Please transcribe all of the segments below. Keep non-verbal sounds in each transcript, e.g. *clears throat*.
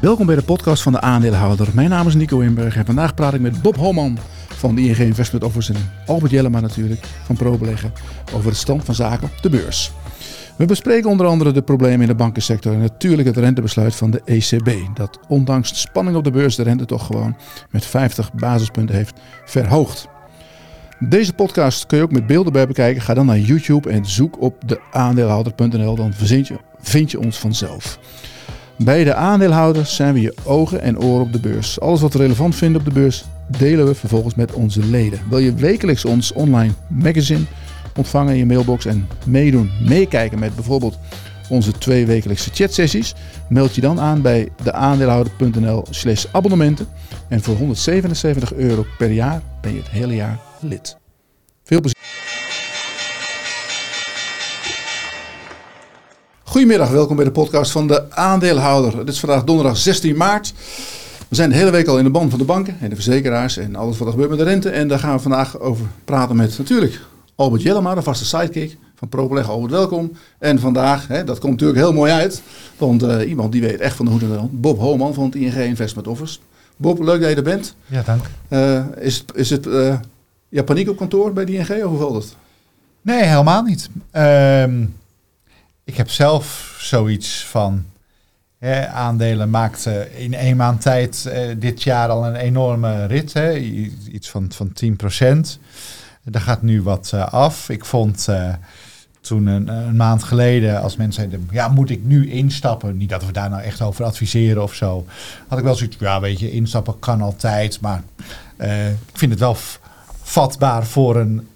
Welkom bij de podcast van de aandeelhouder. Mijn naam is Nico Inberg en vandaag praat ik met Bob Holman van de ING Investment Office en Albert Jellema natuurlijk van ProBeleggen over de stand van zaken op de beurs. We bespreken onder andere de problemen in de bankensector en natuurlijk het rentebesluit van de ECB. Dat ondanks de spanning op de beurs de rente toch gewoon met 50 basispunten heeft verhoogd. Deze podcast kun je ook met beelden bij bekijken. Ga dan naar YouTube en zoek op de aandeelhouder.nl. Dan je, vind je ons vanzelf. Bij de aandeelhouders zijn we je ogen en oren op de beurs. Alles wat we relevant vinden op de beurs delen we vervolgens met onze leden. Wil je wekelijks ons online magazine ontvangen in je mailbox en meedoen, meekijken met bijvoorbeeld onze twee wekelijkse chatsessies? Meld je dan aan bij deaandeelhouder.nl slash abonnementen. En voor 177 euro per jaar ben je het hele jaar lid. Veel plezier. Goedemiddag, welkom bij de podcast van de aandeelhouder. Het is vandaag donderdag 16 maart. We zijn de hele week al in de band van de banken en de verzekeraars en alles wat er gebeurt met de rente. En daar gaan we vandaag over praten met natuurlijk Albert Jellema, de vaste sidekick van ProBeleg. Albert, welkom. En vandaag, hè, dat komt natuurlijk heel mooi uit, want uh, iemand die weet echt van de hoed en de hand. Bob Homan van het ING Investment Office. Bob, leuk dat je er bent. Ja, dank. Uh, is, is het uh, ja, paniek op kantoor bij de ING of hoe valt het? Nee, helemaal niet. Uh, ik heb zelf zoiets van hè, aandelen maakte in één maand tijd uh, dit jaar al een enorme rit. Hè, iets van, van 10%. Daar gaat nu wat uh, af. Ik vond uh, toen een, een, maand geleden, als mensen zeiden, ja, moet ik nu instappen? Niet dat we daar nou echt over adviseren of zo. Had ik wel zoiets, ja, weet je, instappen kan altijd. Maar ik vind het wel vatbaar voor een,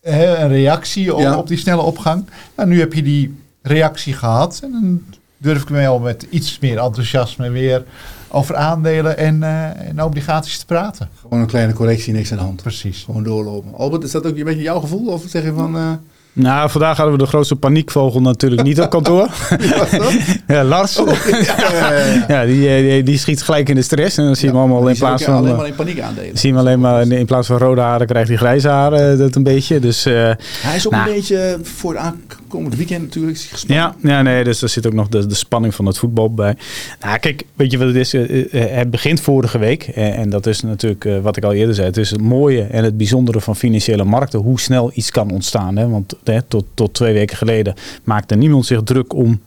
een reactie op, ja. op die snelle opgang. Nou, nu heb je die reactie gehad. En dan durf ik mij al met iets meer enthousiasme weer over aandelen en, uh, en obligaties te praten. Gewoon een kleine correctie, niks aan de hand. Precies. Gewoon doorlopen. Albert, is dat ook een beetje jouw gevoel? Of zeg je van... Uh... Nou, vandaag hadden we de grootste paniekvogel natuurlijk niet op kantoor. *laughs* *laughs* ja, Lars. Oh, ja, ja, *laughs* ja, ja. die, die, die, schiet gelijk in de stress. En dan zien we allemaal in plaats van... alleen maar in paniek aandelen. Zien we alleen maar in plaats van rode haren krijgt hij grijze haren. Dat een beetje. Dus, uh, hij is ook nou, een beetje voor het aankomende weekend natuurlijk Ja, ja, nee. Dus er zit ook nog de, de spanning van het voetbal bij. Nou, kijk, weet je wat het is? Het begint vorige week. En dat is natuurlijk wat ik al eerder zei. Het is het mooie en het bijzondere van financiële markten. Hoe snel iets kan ontstaan. Hè? Want hè, tot, tot twee weken geleden maakte niemand zich druk om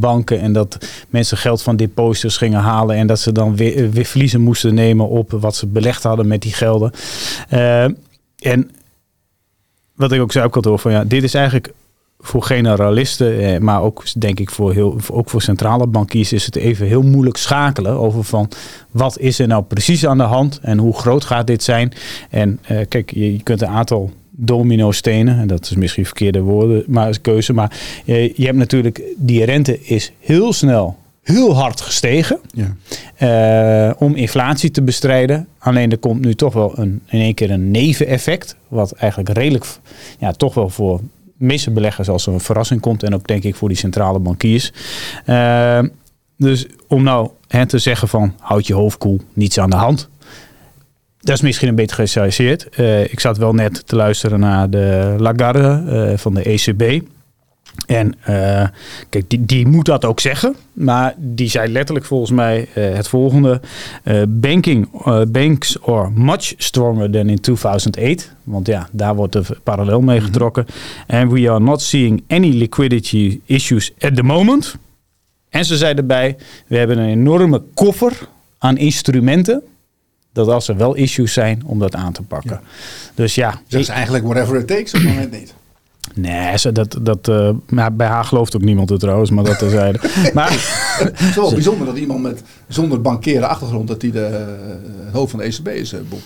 banken en dat mensen geld van depositors gingen halen en dat ze dan weer, weer verliezen moesten nemen op wat ze belegd hadden met die gelden. En wat ik ook zei op kantoor van ja, dit is eigenlijk voor generalisten, maar ook denk ik voor, heel, ook voor centrale bankiers is het even heel moeilijk schakelen over van wat is er nou precies aan de hand en hoe groot gaat dit zijn. En uh, kijk, je, je kunt een aantal domino stenen. En dat is misschien verkeerde woorden, maar keuze. Maar je, je hebt natuurlijk, die rente is heel snel heel hard gestegen ja. uh, om inflatie te bestrijden. Alleen er komt nu toch wel een, in één keer een neveneffect. Wat eigenlijk redelijk, ja, toch wel voor meeste beleggers als een verrassing komt. En ook denk ik voor die centrale bankiers. Uh, dus om nou hè, te zeggen van houd je hoofd koel, niets aan de hand. Dat is misschien een beetje gespecialiseerd. Uh, ik zat wel net te luisteren naar de Lagarde uh, van de ECB. En uh, kijk, die, die moet dat ook zeggen. Maar die zei letterlijk volgens mij het volgende. banking, banks are much stronger than in 2008. Want ja, daar wordt er parallel mee getrokken. And we are not seeing any liquidity issues at the moment. En ze zei erbij, we hebben een enorme koffer aan instrumenten dat als er wel issues zijn, om dat aan te pakken. Ja. Dus ja. Is eigenlijk whatever it takes op het moment niet. Nee, dat, dat, uh, maar bij haar gelooft ook niemand het trouwens, maar dat terzijde. *laughs* maar, het is wel bijzonder dat iemand met zonder bankeren achtergrond, dat die de, het hoofd van de ECB is, uh, Bob.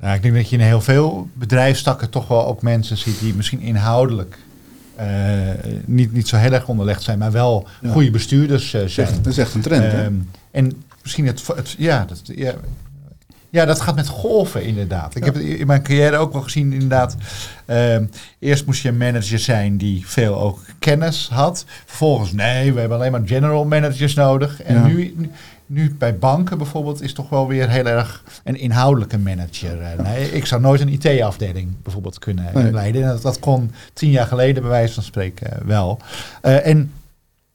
Nou, ik denk dat je in heel veel bedrijfstakken toch wel ook mensen ziet die misschien inhoudelijk uh, niet, niet zo heel erg onderlegd zijn, maar wel ja. goede bestuurders zijn. Dat is echt een trend. Uh, en misschien het, het ja, dat, ja, ja, dat gaat met golven inderdaad. Ik ja. heb in mijn carrière ook wel gezien inderdaad. Uh, eerst moest je een manager zijn die veel ook kennis had. Vervolgens, nee, we hebben alleen maar general managers nodig. En ja. nu, nu bij banken bijvoorbeeld is toch wel weer heel erg een inhoudelijke manager. Ja. Nee, ik zou nooit een IT-afdeling bijvoorbeeld kunnen nee. leiden. Dat, dat kon tien jaar geleden bij wijze van spreken wel. Uh, en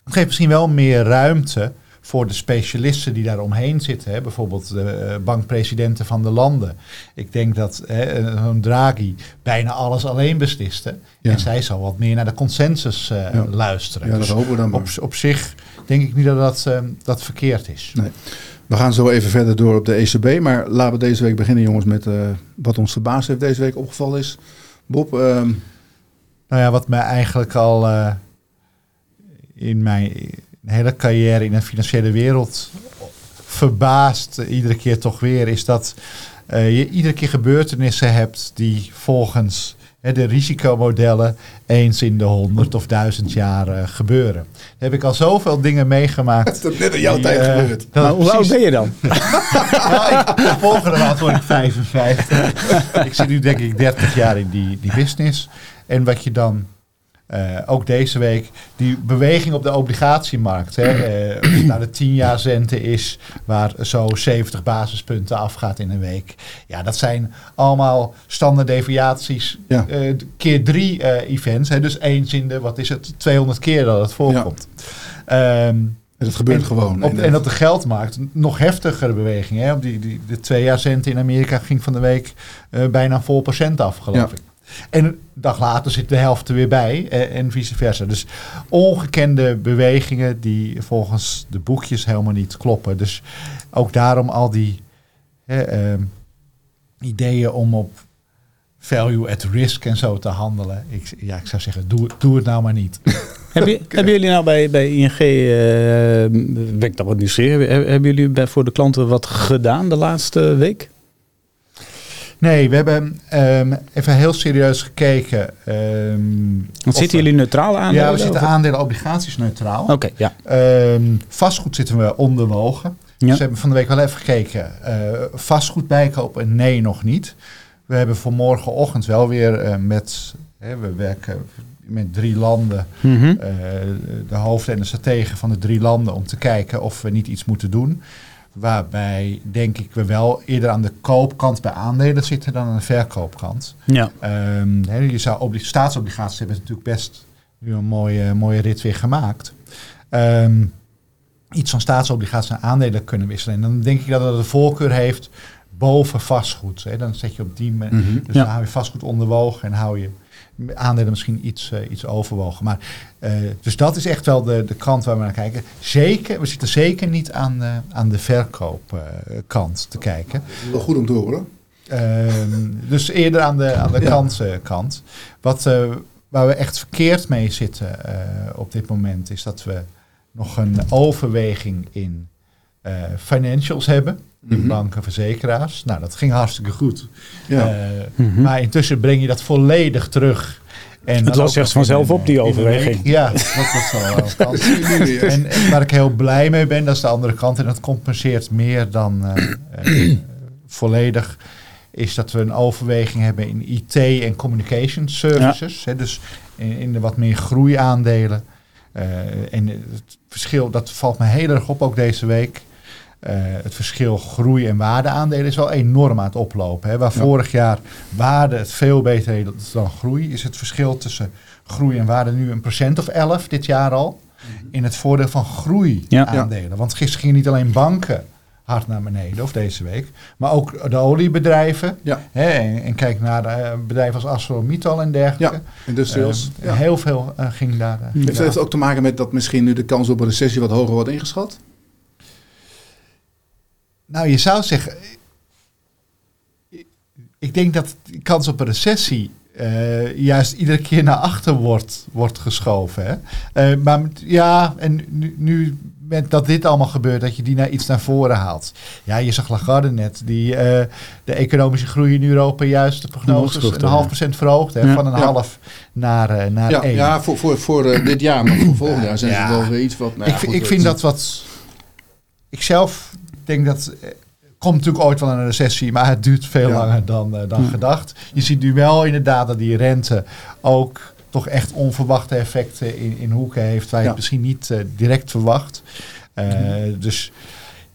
het geeft misschien wel meer ruimte voor de specialisten die daar omheen zitten. Hè, bijvoorbeeld de eh, bankpresidenten van de landen. Ik denk dat hè, zo'n Draghi bijna alles alleen besliste. Ja. En zij zal wat meer naar de consensus eh, Ja. luisteren. Ja, dat Dus hopen we dan maar. op, op zich denk ik niet dat dat, eh, dat verkeerd is. Nee. We gaan zo even verder door op de ECB. Maar laten we deze week beginnen, jongens, met eh, wat ons verbaasd heeft deze week opgevallen is. Bob, ehm, Nou ja, wat mij eigenlijk al eh, in mijn hele carrière in de financiële wereld verbaast, iedere keer toch weer, is dat eh, je iedere keer gebeurtenissen hebt die volgens hè, de risicomodellen eens in de honderd of duizend jaar eh, gebeuren. Daar heb ik al zoveel dingen meegemaakt. *laughs* dat is net in jouw die, tijd eh, gebeurd. Maar hoe oud ben je dan? *laughs* nou, ik, de volgende maand word ik 55. *laughs* ik zit nu denk ik 30 jaar in die, die business. En wat je dan, eh, ook deze week, die beweging op de obligatiemarkt. Hè, eh, of het nou de 10 jaar rente is, waar zo 70 basispunten afgaat in een week. Ja, dat zijn allemaal standaard deviaties. Ja. eh, keer drie eh, events. Hè, dus eens in de, wat is het, 200 keer dat het voorkomt. Ehm, En dat gebeurt en gewoon. Op, En, op de geldmarkt nog heftigere beweging. Hè? Op die, die, de twee jaar cent in Amerika ging van de week eh, bijna vol procent af, geloof Ja. ik. En een dag later zit de helft er weer bij eh, en vice versa. Dus ongekende bewegingen die volgens de boekjes helemaal niet kloppen. Dus ook daarom al die hè, ehm, ideeën om op value at risk en zo te handelen. Ik, ja, ik zou zeggen, doe, doe het nou maar niet. *laughs* Heb je, *laughs* Hebben jullie nou bij, bij ING, eh ben ik dan wat nieuwsgierig, Heb- hebben jullie bij, voor de klanten wat gedaan de laatste week? Nee, we hebben ehm, even heel serieus gekeken. ehm, Want zitten jullie neutraal aan? Ja, we zitten aandelen obligaties neutraal. Oké, ja. Ehm, vastgoed zitten we onderwogen. Ja. Dus we hebben van de week wel even gekeken. eh, vastgoed bijkopen? Nee, nog niet. We hebben voor morgenochtend wel weer eh, met... Hè, we werken met drie landen. Mhm. eh, de hoofden en de strategen van de drie landen... om te kijken of we niet iets moeten doen. Waarbij, denk ik, we wel eerder aan de koopkant bij aandelen zitten... dan aan de verkoopkant. Ja. Ehm, hè, je zou obli- staatsobligaties hebben natuurlijk best nu een mooie, mooie rit weer gemaakt. Ehm, iets van staatsobligaties naar aandelen kunnen wisselen. En dan denk ik dat het de voorkeur heeft boven vastgoed. Hè. Dan zet je op die manier. Mhm. Dus Ja. dan hou je vastgoed onderwogen en hou je aandelen misschien iets, eh, iets overwogen. Maar, eh, dus dat is echt wel de, de kant waar we naar kijken. Zeker, we zitten zeker niet aan, eh, aan de verkoopkant te kijken. Wel goed om te horen. Ehm, dus eerder aan de, aan de Ja. Wat, eh, waar we echt verkeerd mee zitten op dit moment is dat we nog een overweging in financials hebben. In Mhm. banken, verzekeraars. Nou, dat ging hartstikke goed. Ja. Eh, Mhm. Maar intussen breng je dat volledig terug. En Het lost zich nog vanzelf op, die overweging. Ja, dat was wel een. *laughs* En, en waar ik heel blij mee ben, dat is de andere kant. En dat compenseert meer dan eh, eh, volledig. Is dat we een overweging hebben in IT en communication services. Hè, dus in, in de wat meer groeiaandelen. Eh, en het verschil, dat valt me heel erg op ook deze week. Eh, het verschil groei- en waardeaandelen is wel enorm aan het oplopen. Hè. Waar Ja. vorig jaar waarde het veel beter deed dan groei, is het verschil tussen groei en waarde nu een procent of 11 dit jaar al. In het voordeel van groeiaandelen. Want gisteren gingen niet alleen banken hard naar beneden, of deze week, maar ook de oliebedrijven. Ja. Hè, en, en kijk naar eh, bedrijven als ArcelorMittal en dergelijke. Ja, industrials. Ja. Heel veel ging daar. Heeft daar het ook te maken met dat misschien nu de kans op een recessie wat hoger wordt ingeschat? Nou, je zou zeggen. Ik denk dat de kans op een recessie eh, juist iedere keer naar achter wordt, wordt geschoven. Hè? Eh, maar ja, en nu, nu met dat dit allemaal gebeurt, dat je die naar iets naar voren haalt. Ja, je zag Lagarde net, die eh, de economische groei in Europa juist de prognoses een half ja. procent verhoogd. Hè, Ja. van een Ja. half naar, naar Ja, één. ja voor, voor, voor dit jaar, maar voor volgend jaar zijn ze wel weer iets wat... nou ik, goed, ik het- vind dat wat. Ik zelf denk dat. eh, komt natuurlijk ooit wel een recessie, maar het duurt veel Ja. langer dan, eh, dan Ja. gedacht. Je ziet nu wel inderdaad dat die rente ook toch echt onverwachte effecten in, in hoeken heeft, waar je Ja. het misschien niet eh, direct verwacht. Eh, Dus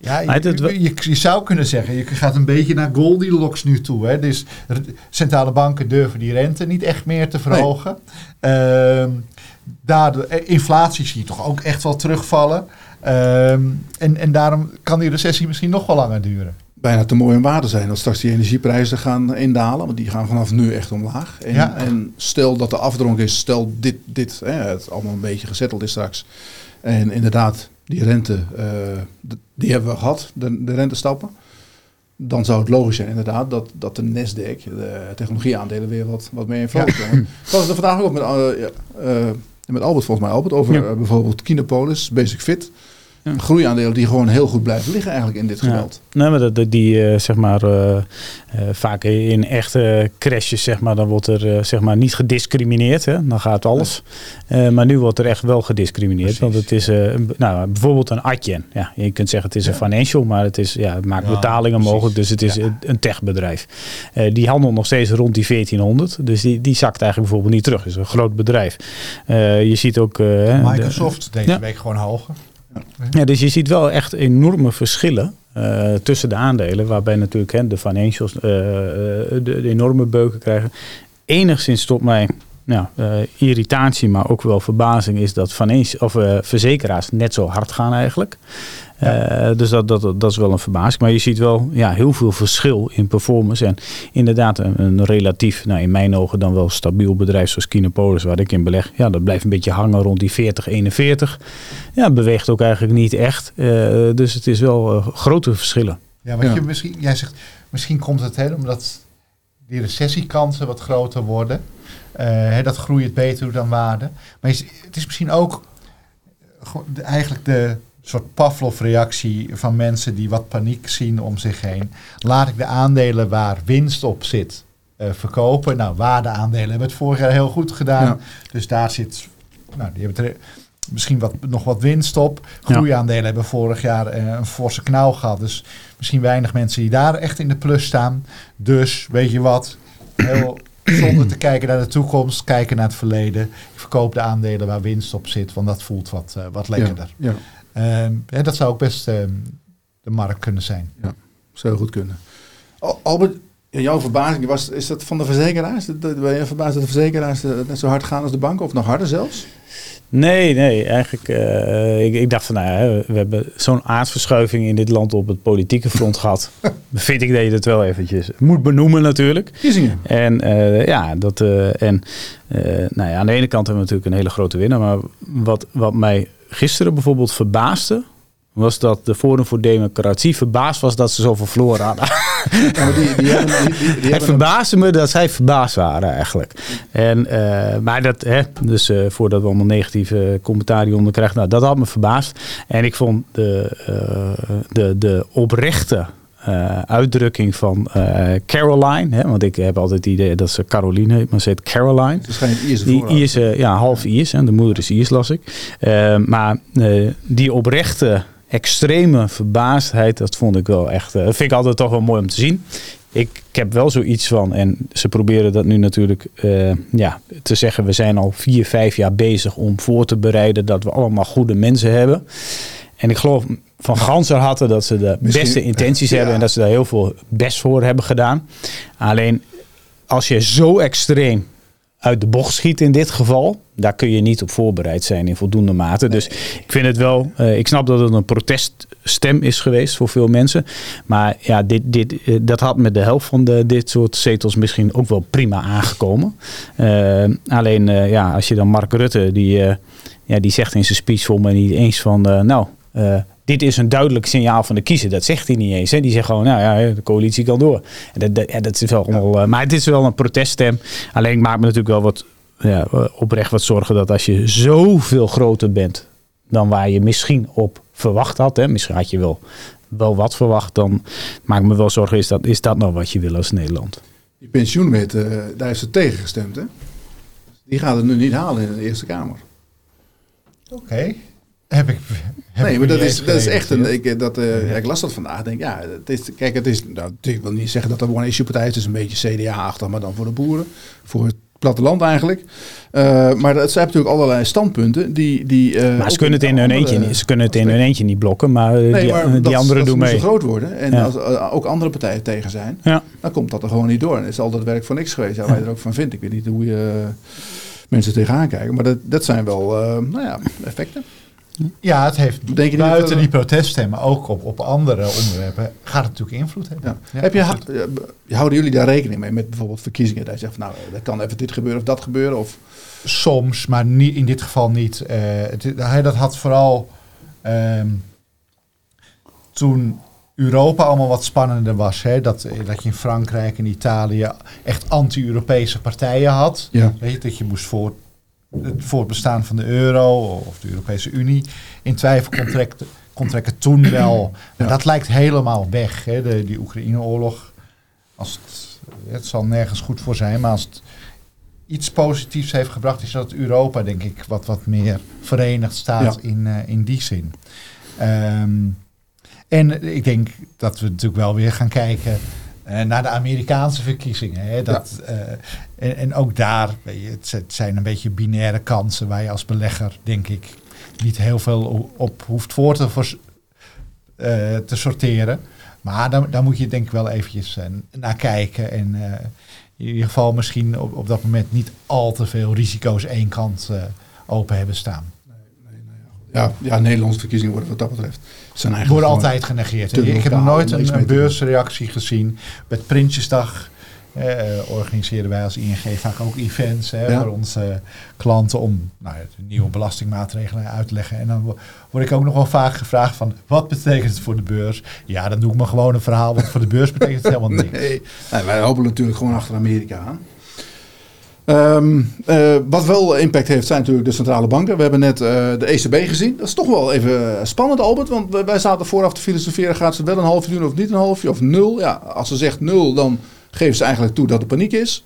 Ja, je, je, je zou kunnen zeggen, je gaat een beetje naar Goldilocks nu toe. Hè? Dus centrale banken durven die rente niet echt meer te verhogen. Ehm, daardoor, inflatie zie je toch ook echt wel terugvallen. Ehm, en, en daarom kan die recessie misschien nog wel langer duren. bijna te mooi om waar te zijn. Dat straks die energieprijzen gaan indalen. Want die gaan vanaf nu echt omlaag. En, Ja. en stel dat de afdronk is. Stel dit, dit hè, het allemaal een beetje gezetteld is straks. En inderdaad, die rente, eh, die hebben we gehad. De, de rentestappen. Dan zou het logisch zijn inderdaad dat, dat de Nasdaq, de technologieaandelen, weer wat, wat meer in flow Ja. komen. *clears throat* Ik was er vandaag ook met, eh, met Albert volgens mij, Albert, over Ja. eh, bijvoorbeeld Kinopolis, Basic Fit. Ja. Groeiaandelen die gewoon heel goed blijven liggen eigenlijk in dit Ja. geweld. Nee, maar dat, dat die eh, zeg maar eh, vaak in echte crashes zeg maar, dan wordt er zeg maar niet gediscrimineerd. Hè? Dan gaat alles. Maar nu wordt er echt wel gediscrimineerd. Precies. Want het is een- nou, bijvoorbeeld een Adyen. Ja, je kunt zeggen het is een financial, maar het, is, ja, het maakt betalingen precies. mogelijk. Dus het is een- een techbedrijf. Die handelt nog steeds rond die 1400. Dus die, die zakt eigenlijk bijvoorbeeld niet terug. Het is een groot bedrijf. Je ziet ook... de- Microsoft deze week gewoon hoger. Ja, dus je ziet wel echt enorme verschillen eh, tussen de aandelen. Waarbij natuurlijk hè, de financials eh, de, de enorme beuken krijgen. Enigszins tot mij nou, irritatie, maar ook wel verbazing is dat financial, of, verzekeraars net zo hard gaan eigenlijk. Eh, dus dat, dat, dat is wel een verbazing. Maar je ziet wel ja, heel veel verschil in performance. En inderdaad een, een relatief, nou, in mijn ogen dan wel stabiel bedrijf zoals Kinopolis, waar ik in beleg. Ja, dat blijft een beetje hangen rond die 40, 41. Ja, beweegt ook eigenlijk niet echt. Eh, dus het is wel eh, grote verschillen. Ja, want Ja. Je misschien, jij zegt, misschien komt het hè, omdat die recessiekansen wat groter worden. Eh, hè, dat groei het beter dan waarde. Maar het is misschien ook eigenlijk de soort Pavlov-reactie van mensen die wat paniek zien om zich heen. Laat ik de aandelen waar winst op zit eh, verkopen. Nou, waardeaandelen hebben het vorig jaar heel goed gedaan. Ja. Dus daar zit, nou, die hebben er misschien wat, nog wat winst op. Groeiaandelen hebben vorig jaar eh, een forse knauw gehad. Dus misschien weinig mensen die daar echt in de plus staan. Dus, weet je wat, heel *clears throat* zonder te kijken naar de toekomst, kijken naar het verleden. Ik verkoop de aandelen waar winst op zit, want dat voelt wat, eh, wat lekkerder. Ja, ja, Ehm, dat zou ook best ehm, de markt kunnen zijn. zou goed kunnen. Al- Albert, ja, jouw verbazing was, is dat van de verzekeraars? Ben je verbaasd dat de verzekeraars eh, net zo hard gaan als de banken? Of nog harder zelfs? Nee, nee, eigenlijk. eh, ik, ik dacht van, nou ja, we hebben zo'n aardverschuiving in dit land op het politieke front *laughs* gehad. Vind ik dat je dat wel eventjes moet benoemen natuurlijk. Kiezingen. En eh, ja, dat, eh, en eh, nou ja, aan de ene kant hebben we natuurlijk een hele grote winnaar. Maar wat, wat mij gisteren bijvoorbeeld verbaasde, was dat de Forum voor Democratie verbaasd was dat ze zoveel verloren hadden. *laughs* Ja, die, die hebben, die, *laughs* Het een- verbaasde me dat zij verbaasd waren eigenlijk. En, eh, maar dat, hè, dus eh, voordat we allemaal negatieve commentaar hieronder krijgen, nou, dat had me verbaasd. En ik vond de, eh, de, de oprechte eh, uitdrukking van eh, Caroline, hè, want ik heb altijd het idee dat ze Caroline heet, maar ze heet Caroline. Schijnt Ierse Die. Ierse, ja, half Iers. De moeder is Iers, las ik. Eh, maar eh, die oprechte, extreme verbaasdheid, dat vond ik wel echt... eh, vind ik altijd toch wel mooi om te zien. Ik, ik heb wel zoiets van, en ze proberen dat nu natuurlijk eh, ja, te zeggen... we zijn al vier, vijf jaar bezig om voor te bereiden dat we allemaal goede mensen hebben. En ik geloof van ganser harte dat ze de Misschien- beste intenties Ja. hebben... en dat ze daar heel veel best voor hebben gedaan. Alleen als je zo extreem uit de bocht schiet in dit geval, daar kun je niet op voorbereid zijn in voldoende mate. Dus ik vind het wel, eh, ik snap dat het een proteststem is geweest voor veel mensen. Maar ja, dit, dit, eh, dat had met de helft van de, dit soort zetels misschien ook wel prima aangekomen. Eh, alleen ja, als je dan Mark Rutte, die, ja, die zegt in zijn speech voor mij niet eens van, nou, dit is een duidelijk signaal van de kiezer. Dat zegt hij niet eens. Hè. Die zegt gewoon, nou ja, de coalitie kan door. En dat, dat, ja, dat is wel allemaal, eh, maar het is wel een proteststem. Alleen ik maak me natuurlijk wel wat ja, oprecht wat zorgen dat als je zoveel groter bent dan waar je misschien op verwacht had. Hè, misschien had je wel, wel wat verwacht. Dan maak ik me wel zorgen, is dat, is dat nou wat je wil als Nederland? Die pensioenwet, eh, daar heeft ze tegen gestemd. Hè? Die gaat het nu niet halen in de Eerste Kamer. Oké. Heb ik. Nee, maar dat is, dat is echt een. Ik, dat, eh, ja, ik las dat vandaag. Ik Denk, ja, het is, kijk, het is. Nou, ik wil niet zeggen dat er een issue partij is. Het is een beetje CDA-achtig, maar dan voor de boeren. Voor het platteland eigenlijk. Uh, maar het zijn natuurlijk allerlei standpunten die... die uh, maar ze kunnen het in hun eentje niet, ze kunnen het in hun eentje niet blokken, maar, nee, die, maar die dat, anderen doen mee. Als ze groot worden en als ook andere partijen tegen zijn, ja. dan komt dat er gewoon niet door. En is altijd werk voor niks geweest, ja, waar je er ook van vindt. Ik weet niet hoe je mensen tegenaan kijken, maar dat, dat zijn wel nou ja, effecten. Ja, het heeft Denk buiten die proteststemmen, ook op, op andere onderwerpen, gaat het natuurlijk invloed hebben. Ja. Heb je, houden jullie daar rekening mee met bijvoorbeeld verkiezingen? Dat je zegt van nou, er kan even dit gebeuren of dat gebeuren? Of? Soms, maar niet, in dit geval niet. Uh, hij dat had vooral um, toen Europa allemaal wat spannender was. Hè? Dat, dat je in Frankrijk en Italië echt anti-Europese partijen had. Ja. Weet je, dat je moest voor het voortbestaan van de euro of de Europese Unie in twijfel kon trekken, toen wel. *clears throat* Maar dat lijkt helemaal weg, hè, de, die Oekraïne-oorlog. Als het, het zal nergens goed voor zijn, maar als het iets positiefs heeft gebracht, is dat Europa, denk ik, wat, wat meer verenigd staat in, uh, in die zin. Um, en ik denk dat we natuurlijk wel weer gaan kijken uh, naar de Amerikaanse verkiezingen. Hè, dat, uh, en, en, ook daar, weet je, het, zijn een beetje binaire kansen waar je als belegger, denk ik, niet heel veel op hoeft voor te, voor, uh, te sorteren. Maar daar, daar moet je denk ik wel eventjes naar kijken. En in ieder geval misschien op, op dat moment niet al te veel risico's één kant open hebben staan. Ja, ja, Nederlandse verkiezingen worden wat dat betreft. Zijn worden altijd genegeerd. Ik heb nog nooit een, een beursreactie gezien. Met Prinsjesdag eh, organiseren wij als ING vaak ook events hè, voor onze klanten om nou, de nieuwe belastingmaatregelen uit te leggen. En dan word ik ook nog wel vaak gevraagd van wat betekent het voor de beurs? Ja, dan doe ik maar gewoon een verhaal, want voor de beurs betekent het helemaal *laughs* niks. Nee. nee, wij hopen natuurlijk gewoon achter Amerika aan. Um, uh, wat wel impact heeft zijn natuurlijk de centrale banken. We hebben net uh, de ECB gezien. Dat is toch wel even spannend, Albert. Want wij zaten vooraf te filosoferen. Gaat ze wel een halfje doen of niet een halfje? Of nul? Ja, als ze zegt nul, dan geven ze eigenlijk toe dat er paniek is.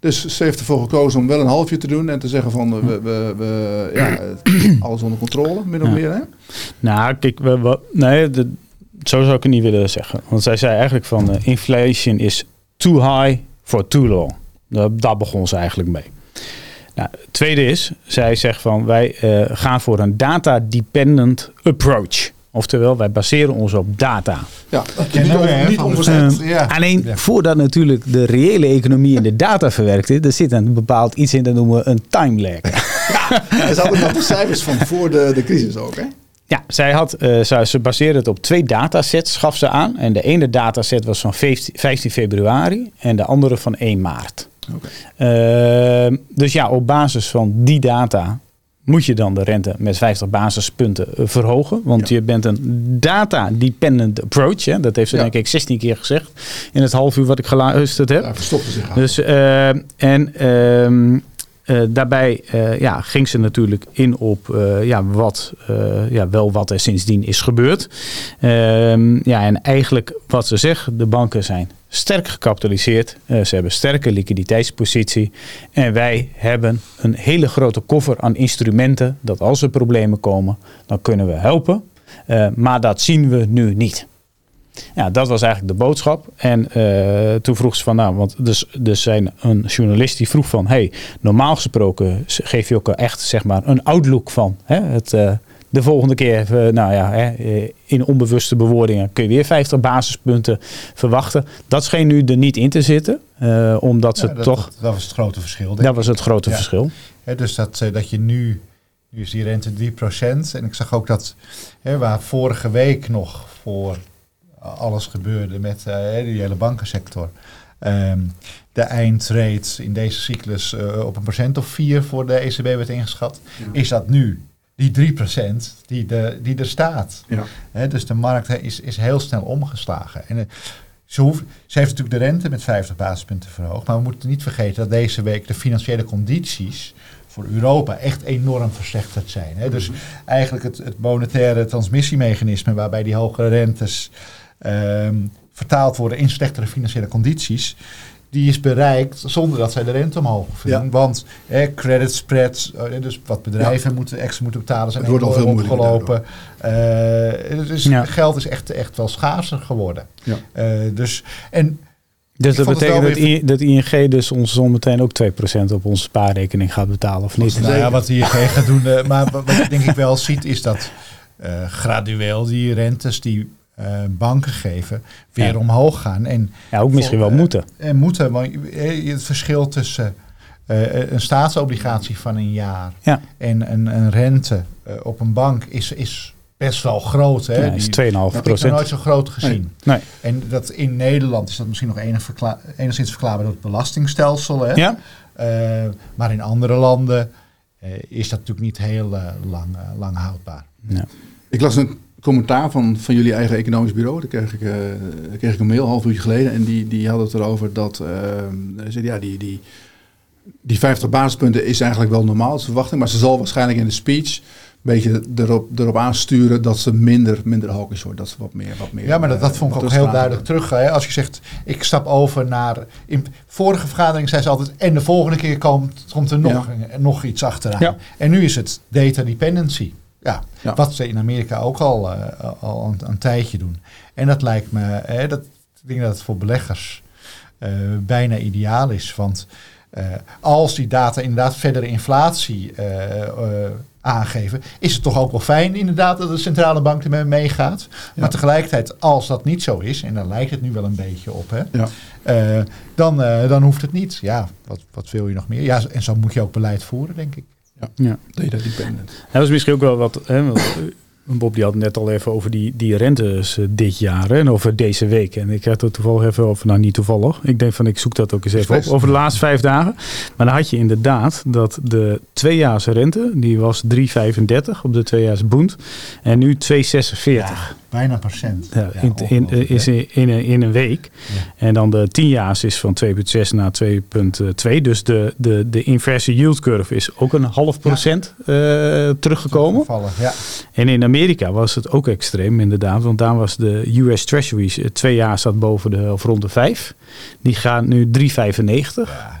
Dus ze heeft ervoor gekozen om wel een halfje te doen. En te zeggen van we, we, we ja, alles onder controle, min of meer. Hè? Nou, kijk, we, we nee, de, zo zou ik het niet willen zeggen. Want zij zei eigenlijk van inflation is too high for too long. Daar begon ze eigenlijk mee. Nou, het tweede is, zij zegt van wij uh, gaan voor een data-dependent approach. Oftewel, wij baseren ons op data. Ja, dat niet, on, niet onverzet. Uh, ja. Alleen voordat natuurlijk de reële economie in de data verwerkt is, er zit een bepaald iets in, dat noemen we een time lag. Ja, er zaten nog de cijfers van voor de, de crisis ook, hè? Ja, zij had, uh, ze, ze baseerde het op twee datasets, gaf ze aan. En de ene dataset was van 15, 15 februari en de andere van 1 maart. Okay. Uh, dus ja, op basis van die data moet je dan de rente met 50 basispunten eh, verhogen. Want je bent een data-dependent approach. Hè? Dat heeft ze denk ik 16 keer gezegd in het half uur wat ik geluisterd heb. Ja, verstopte zich. Dus, uh, en ehm, uh, daarbij uh, ja, ging ze natuurlijk in op uh, ja, wat, ja, wel wat er sindsdien is gebeurd. Ehm, ja, en eigenlijk wat ze zeggen, de banken zijn sterk gecapitaliseerd. ze hebben sterke liquiditeitspositie. En wij hebben een hele grote koffer aan instrumenten dat als er problemen komen, dan kunnen we helpen. maar dat zien we nu niet. Ja, dat was eigenlijk de boodschap. En uh, toen vroeg ze van, nou, want dus, dus zijn een journalist die vroeg van, hey, normaal gesproken geef je ook echt, zeg maar, een outlook van hè, het, uh, de volgende keer, uh, nou ja, hè, in onbewuste bewoordingen kun je weer 50 basispunten verwachten. Dat scheen nu er niet in te zitten, omdat ze toch... Dat, dat, was het grote verschil. Dat was het grote verschil. dus dat, dat je nu, nu is die rente 3%. En ik zag ook dat, hè, waar vorige week nog voor alles gebeurde met uh, de hele bankensector. Um, de eindrate in deze cyclus uh, op een procent of vier voor de ECB werd ingeschat. Is dat nu die 3% die, de, die er staat? Ja. dus de markt is, is heel snel omgeslagen. En, uh, ze, hoeft, ze heeft natuurlijk de rente met 50 basispunten verhoogd. Maar we moeten niet vergeten dat deze week de financiële condities voor Europa echt enorm verslechterd zijn. Hè? Dus mhm. eigenlijk het, het monetaire transmissiemechanisme waarbij die hogere rentes um, vertaald worden in slechtere financiële condities, die is bereikt zonder dat zij de rente omhoog vinden. Want eh, credit spreads, eh, dus wat bedrijven moeten, extra moeten betalen, zijn wordt al veel opgelopen. Uh, dus geld is echt, echt wel schaarser geworden. Uh, dus, en Dus dat betekent dat, ING dus ons zometeen ook 2% op onze spaarrekening gaat betalen, of niet? Nou ja, wat ING gaat doen. eh, maar wat je denk ik wel ziet is dat eh, gradueel die rentes die eh, banken geven weer Ja. omhoog gaan. En, Ja, ook misschien wel Voor, eh, moeten. en moeten, want eh, het verschil tussen eh, een staatsobligatie van een jaar Ja. en een, een rente eh, op een bank is, is best wel groot. Hè? Ja, is Die- 2,5 dat heb ik nog nooit procent. zo groot gezien. Nee. En dat in Nederland is dat misschien nog enig verkla- enigszins verklaarbaar door het belastingstelsel. Hè? Ja? Eh, maar in andere landen eh, is dat natuurlijk niet heel eh, lang, eh, lang houdbaar. ja. Ik las een commentaar van, van jullie eigen economisch bureau. Daar kreeg ik, eh, daar kreeg ik een mail, een half uurtje geleden. En die, die hadden het erover dat... ze zeiden, ja, die, die, die 50 basispunten is eigenlijk wel normaal te verwachten. Maar ze zal waarschijnlijk in de speech een beetje erop, erop aansturen dat ze minder, minder hawkish wordt. Dat ze wat meer... Wat meer Ja, maar dat, dat eh, vond ik ook heel duidelijk terug. Hè? Als je zegt, ik stap over naar... In vorige vergadering zei ze altijd... en de volgende keer komt, komt er nog, nog iets achteraan. Ja. En nu is het data dependency. Ja, Ja. wat ze in Amerika ook al, eh, al een, een tijdje doen. En dat lijkt me... Hè, dat, ik denk dat het voor beleggers eh, bijna ideaal is. Want eh, als die data inderdaad verdere inflatie eh, eh, aangeven... is het toch ook wel fijn inderdaad dat de centrale bank ermee meegaat. Maar tegelijkertijd, als dat niet zo is... en daar lijkt het nu wel een beetje op... Hè, Ja. eh, dan, eh, dan hoeft het niet. Ja, wat, wat wil je nog meer? Ja, en zo moet je ook beleid voeren, denk ik. Ja. Data dependent. Dat is misschien ook wel wat. Hè, eh, Bob die had net al even over die, die rentes eh, dit jaar hè, en over deze week. En ik had het toevallig even over, nou niet toevallig. Ik denk van ik zoek dat ook eens even op. Over de laatste vijf dagen. Maar dan had je inderdaad dat de tweejaars rente, die was 3,35 op de tweejaars boend. En nu 2,46. Bijna procent. Ja, Ja, in, in, is in, in, een- in een week. Ja. En dan de 10 jaar is van 2,6 naar 2,2. Dus de, de, de inverse yield curve is ook een half procent eh, teruggekomen. Ja. En in Amerika was het ook extreem inderdaad. Want daar was de US Treasuries, eh, twee jaar zat boven de, of rond de 5. Die gaan nu 3,95.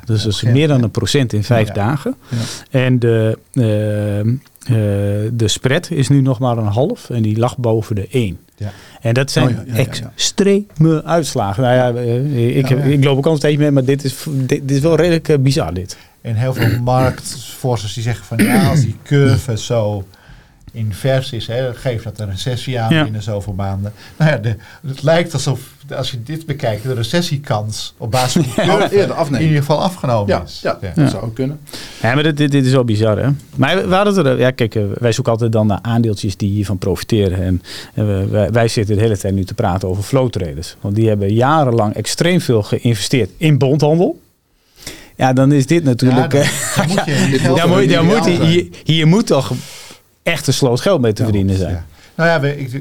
Dus dat is meer dan een procent in vijf dagen. En de, eh, eh, de spread is nu nog maar een half. En die lag boven de 1. Ja. En dat zijn Oh ja, ja, extreme uitslagen. Nou ja, eh, ik, ik loop ook al een tijdje mee, maar dit is, dit, dit is wel redelijk bizar dit. En heel veel marktforschers die zeggen van ja, als die curve zo invers is, hè, geeft dat een recessie aan Ja. binnen zoveel maanden. Nou ja, de, het lijkt alsof, als je dit bekijkt, de recessiekans op basis van *laughs* Ja, eerder in afnemen. ieder geval afgenomen Ja, is. ja, Ja. dat zou ook kunnen. Ja, maar dit, dit, dit is wel bizar, hè? Maar we hadden er, ja, kijk, eh, wij zoeken altijd dan naar aandeeltjes die hiervan profiteren. En, en we- wij, wij zitten de hele tijd nu te praten over flow traders. Want die hebben jarenlang extreem veel geïnvesteerd in bondhandel. Ja, dan is dit natuurlijk... Ja, dan moet je *laughs* moet ja, wel moet, ja, ideaal moet, zijn. hier, hier moet toch echt een sloot geld mee te verdienen zijn. Ja. Nou ja, we, ik,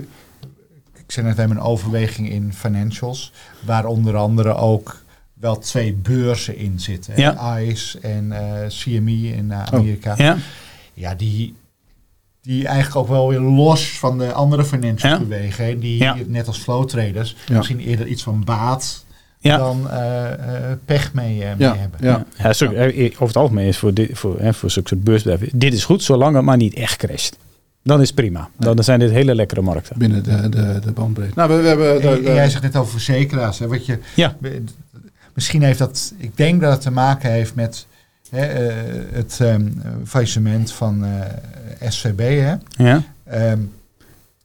ik zei net, we hebben een overweging in financials, waar onder andere ook wel twee beurzen in zitten. Ja. ICE en eh, CME in eh, Amerika. Ja, Ja, die, die eigenlijk ook wel weer los van de andere financials Ja. bewegen. Die Ja. net als flow traders misschien eerder iets van baat ja. dan eh, eh, pech mee, eh, mee hebben. ja. Ja, zo- over het algemeen is voor, dit, voor, hè, voor zulke soort beursbedrijven... dit is goed, zolang het maar niet echt crasht. Dan is het prima. Dan, dan zijn dit hele lekkere markten. Binnen de, de, de bandbreedte. Nou, we, we hebben... De- de- jij zegt net over verzekeraars. Hè, wat je, Ja. Misschien heeft dat, ik denk dat het te maken heeft met hè, het ehm, faillissement van eh, SVB. Hè. Ja, Ehm,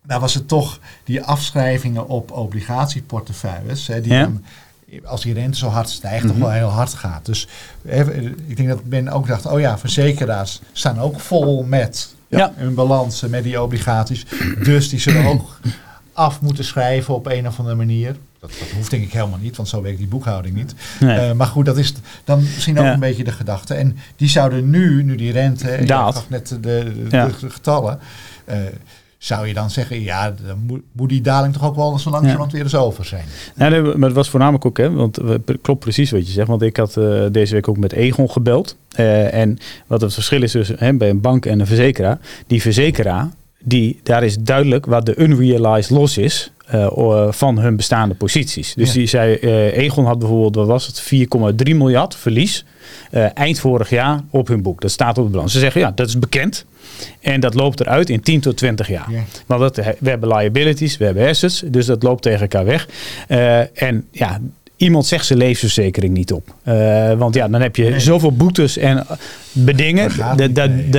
daar was het toch die afschrijvingen op obligatieportefeuilles. Hè, die Ja. dan, als die rente zo hard stijgt, toch Mhm. wel heel hard gaat. Dus hè, ik denk dat men ook dacht, oh ja, verzekeraars staan ook vol met Ja. hun balansen met die obligaties. Dus die zullen ook af moeten schrijven op een of andere manier. Dat, dat hoeft denk ik helemaal niet, want zo werkt die boekhouding niet. nee. Eh, maar goed, dat is dan misschien ook Ja. een beetje de gedachte. En die zouden nu, nu die rente, ik gaf net de, de, Ja. de getallen, eh, zou je dan zeggen, ja, dan moet, die daling toch ook wel zo langzamerhand weer eens over zijn. Ja, nee, maar het was voornamelijk ook, hè, want klopt precies wat je zegt. Want ik had eh, deze week ook met Egon gebeld. Eh, en wat het verschil is tussen hè, bij een bank en een verzekeraar. Die verzekeraar, die, daar is duidelijk wat de unrealized loss is eh, van hun bestaande posities. Dus Ja. die zei, eh, Egon had bijvoorbeeld, wat was het, 4,3 miljard verlies eh, eind vorig jaar op hun boek. Dat staat op de balans. Ze zeggen, ja, dat is bekend. En dat loopt eruit in 10 tot 20 jaar. Ja. Want dat, we hebben liabilities, we hebben assets, dus dat loopt tegen elkaar weg. En ja, iemand zegt zijn levensverzekering niet op. Uh, want ja, dan heb je zoveel boetes en bedingen.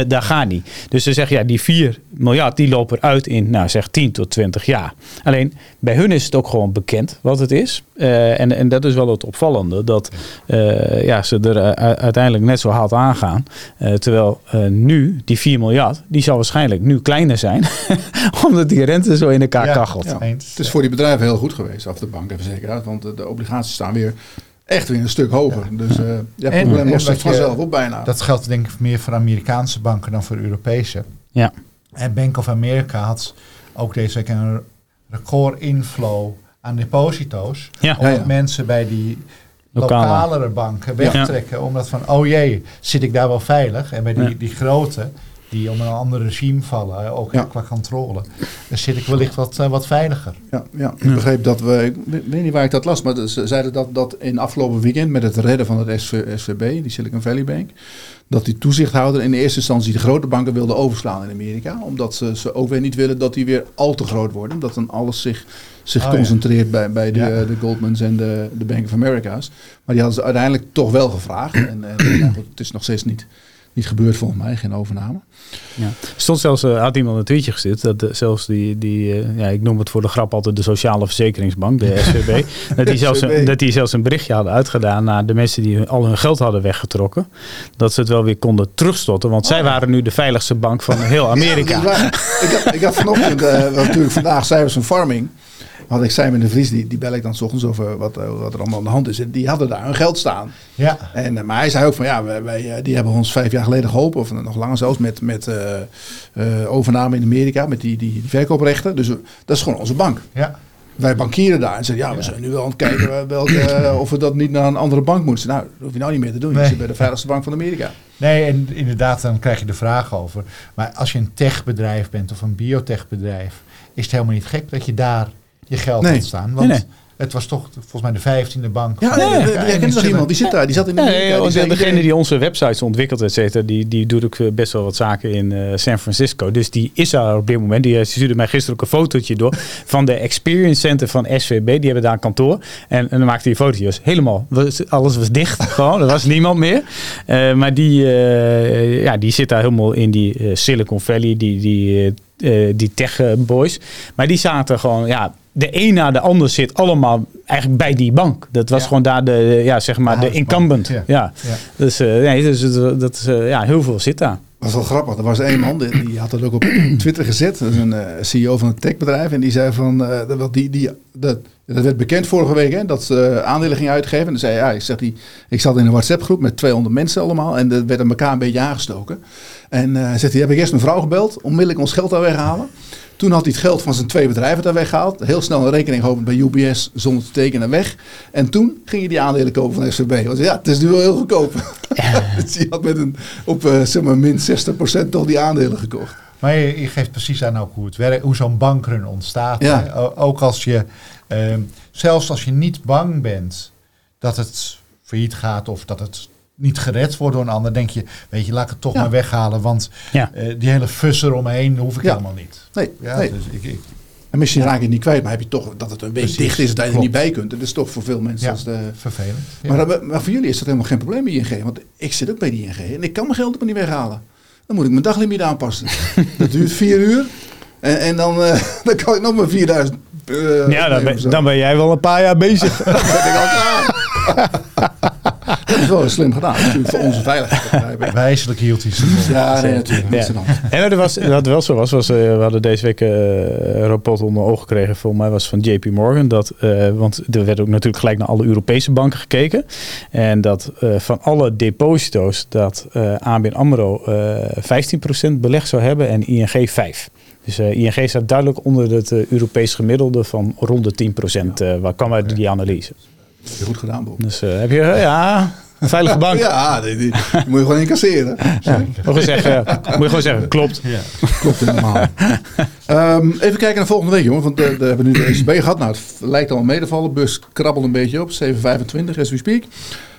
Daar gaat niet. Dus ze zeggen, ja, die 4 miljard die lopen eruit in, nou zeg 10 tot 20 jaar. Alleen bij hun is het ook gewoon bekend wat het is. Uh, en, en dat is wel het opvallende, dat uh, ja, ze er uiteindelijk net zo hard aangaan. terwijl nu, die 4 miljard, die zal waarschijnlijk nu kleiner zijn. *laughs* omdat die rente zo in elkaar ja, kachelt. Ja. Het is voor die bedrijven heel goed geweest, af de bank en verzekeraars. Want de, de obligaties staan weer echt weer een stuk hoger. Dus uh, ja, het probleem lost zich vanzelf op bijna. Dat geldt denk ik meer voor Amerikaanse banken dan voor Europese. Ja. En Bank of America had ook deze week een record inflow aan deposito's. Ja. Omdat mensen bij die Lokale. lokalere banken wegtrekken. Omdat van, oh jee, zit ik daar wel veilig? En bij die, die grote die om een ander regime vallen, ook qua controle. Dan zit ik wellicht wat, uh, wat veiliger. Ja, ja, ik begreep dat we, ik weet niet waar ik dat las, maar ze zeiden dat, dat in afgelopen weekend met het redden van het SV, SVB, die Silicon Valley Bank, dat die toezichthouder in de eerste instantie de grote banken wilde overslaan in Amerika. Omdat ze, ze ook weer niet willen dat die weer al te groot worden. Dat dan alles zich, zich oh, concentreert bij, bij de, ja. de Goldmans en de, de Bank of America's. Maar die hadden ze uiteindelijk toch wel gevraagd. En, en het is nog steeds niet niet gebeurd volgens mij, geen overname. Ja. Stond zelfs, uh, had iemand een tweetje gestuurd, dat zelfs die, die uh, ja, ik noem het voor de grap altijd de Sociale Verzekeringsbank, de *laughs* SVB, dat, die zelfs, een, dat die zelfs een berichtje hadden uitgedaan naar de mensen die al hun geld hadden weggetrokken, dat ze het wel weer konden terugstorten, want zij oh. waren nu de veiligste bank van heel Amerika. Ja, ik, had, ik had vanochtend, uh, natuurlijk vandaag cijfers van farming, had ik Simon de Vries, die, die bel ik dan s ochtends over wat, eh, wat er allemaal aan de hand is. En die hadden daar hun geld staan. Ja. En, eh, maar hij zei ook van ja, wij, wij, eh, die hebben ons vijf jaar geleden geholpen, of nog langer zelfs, met, met overname in Amerika, met die, die, die verkooprechten. Dus dat is gewoon onze bank. Ja. Wij bankieren daar en zeiden ja, we zijn nu wel aan het kijken welke, of we dat niet naar een andere bank moeten. Nou, dat hoef je nou niet meer te doen. Je zit bij de veiligste bank van Amerika. Nee, en inderdaad, dan krijg je de vraag over. Maar als je een techbedrijf bent of een biotechbedrijf, is het helemaal niet gek dat je daar je geld nee. staan. Want het was toch volgens mij de vijftiende bank. Ja, nee, jij kent nog iemand, die zit daar, die zat in de die Degene die onze websites ontwikkelt, et cetera, die, die doet ook eh, best wel wat zaken in uh, San Francisco. Dus die is daar op dit moment. Die, stuurde mij gisteren ook een fotootje door *laughs* van de Experience Center van SVB. Die hebben daar een kantoor. En, en dan maakte hij fotootjes. Helemaal, alles was dicht *laughs* gewoon. Er was niemand meer. Uh, maar die, uh, ja, die zit daar helemaal in die Silicon Valley, die, die, die tech boys. Maar die zaten gewoon, ja, de een na de ander zit allemaal eigenlijk bij die bank. Dat was gewoon daar de, ja, zeg maar, de, incumbent. Ja. ja. Dus, uh, nee, dus dat is, uh, ja, heel veel zit daar. Dat was wel grappig. Er was een man, die, die had dat ook op *clears throat* Twitter gezet. Dat is een uh, CEO van een techbedrijf. En die zei van, dat, die, die, dat, dat werd bekend vorige week, hè, dat ze aandelen gingen uitgeven. En dan zei ja, ik, zeg, die, ik zat in een WhatsApp groep met 200 mensen allemaal. En dat werd aan elkaar een beetje aangestoken. En uh, zegt hij, heb ik eerst mijn vrouw gebeld, onmiddellijk ons geld daar weghalen. Toen had hij het geld van zijn twee bedrijven daar weggehaald. Heel snel een rekening openen bij UBS zonder te tekenen weg. En toen ging hij die aandelen kopen van SVB. Want ja, het is nu wel heel goedkoop. *laughs* dus hij had met een, op uh, zeg maar min 60% toch die aandelen gekocht. Maar je, je, geeft precies aan ook hoe het werkt, hoe zo'n bankrun ontstaat. Ja. Ook als je, uh, zelfs als je niet bang bent dat het failliet gaat of dat het niet gered wordt door een ander, denk je, weet je, laat ik het toch maar weghalen. Want ja. uh, die hele fuss eromheen hoef ik helemaal niet. Nee, ja, nee. Dus ik, ik, en misschien raak je het niet kwijt, maar heb je toch dat het een beetje dicht is dat je er niet bij kunt. Dat is toch voor veel mensen als de... vervelend. Maar, maar, voor jullie is dat helemaal geen probleem bij ING. Want ik zit ook bij die ING en ik kan mijn geld er niet weghalen. Dan moet ik mijn daglimiet aanpassen. *laughs* dat duurt vier uur. En, en dan, uh, *laughs* dan kan ik nog maar 4000 uh, ja, dan ben, dan ben, jij wel een paar jaar bezig. *laughs* dan ben ik al klaar. Dat is wel slim gedaan. Natuurlijk voor onze veiligheid. *laughs* Wijselijk hield hij Ja, nee, natuurlijk. Ja. En wat, was, wat wel zo was, was uh, we hadden deze week uh, een rapport onder ogen gekregen. Volgens mij was van JP Morgan. Dat, uh, want er werd ook natuurlijk gelijk naar alle Europese banken gekeken. En dat van alle deposito's dat ABN AMRO 15% belegd zou hebben en ING 5%. Dus uh, ING staat duidelijk onder het uh, Europees gemiddelde van rond de 10%. Uh, waar kwam uit die analyse? Heb je goed gedaan, Bob. Dus heb je, ja, een veilige bank. *laughs* ja, die, die, moet je gewoon incasseren. *laughs* Ja. Moet, je zeggen, moet je gewoon zeggen, klopt. Ja. Klopt helemaal. um, even kijken naar volgende week, jongen. Want we hebben nu de ECB gehad. Nou, het lijkt al mee te vallen. Bus krabbelt een beetje op. 7,25 as we speak.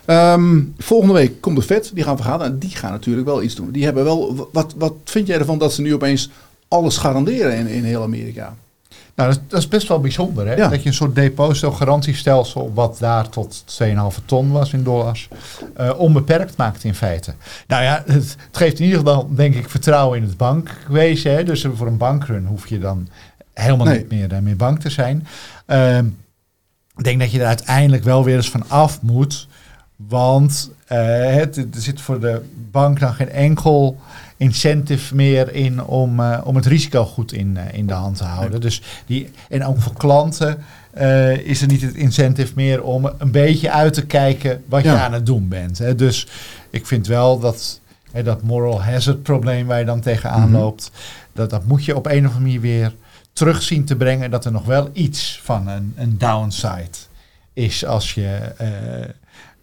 Um, volgende week komt de Fed, die gaan vergaderen. En die gaan natuurlijk wel iets doen. Die hebben wel. Wat, wat vind jij ervan dat ze nu opeens alles garanderen in, in heel Amerika. Nou, dat, is- dat is best wel bijzonder, hè? Ja. Dat je een soort deposito-garantiestelsel, wat daar tot 2,5 ton was in dollars, eh, onbeperkt maakt in feite. Nou ja, het, *laughs* het geeft in ieder geval, denk ik, vertrouwen in het bankwezen. Hè? Dus voor een bankrun hoef je dan helemaal Nee. niet meer, eh, meer bank te zijn. Ehm, ik denk dat je er uiteindelijk wel weer eens van af moet. Want eh, het, er zit voor de bank dan geen enkel incentive meer in om, eh, om het risico goed in, eh, in de hand te houden. Dus die, en ook voor klanten eh, is er niet het incentive meer om een beetje uit te kijken wat je aan het doen bent. Hè. Dus ik vind wel dat hè, dat moral hazard probleem waar je dan tegenaan Mhm. loopt, dat, dat moet je op een of andere manier weer terug zien te brengen dat er nog wel iets van een, een downside is als je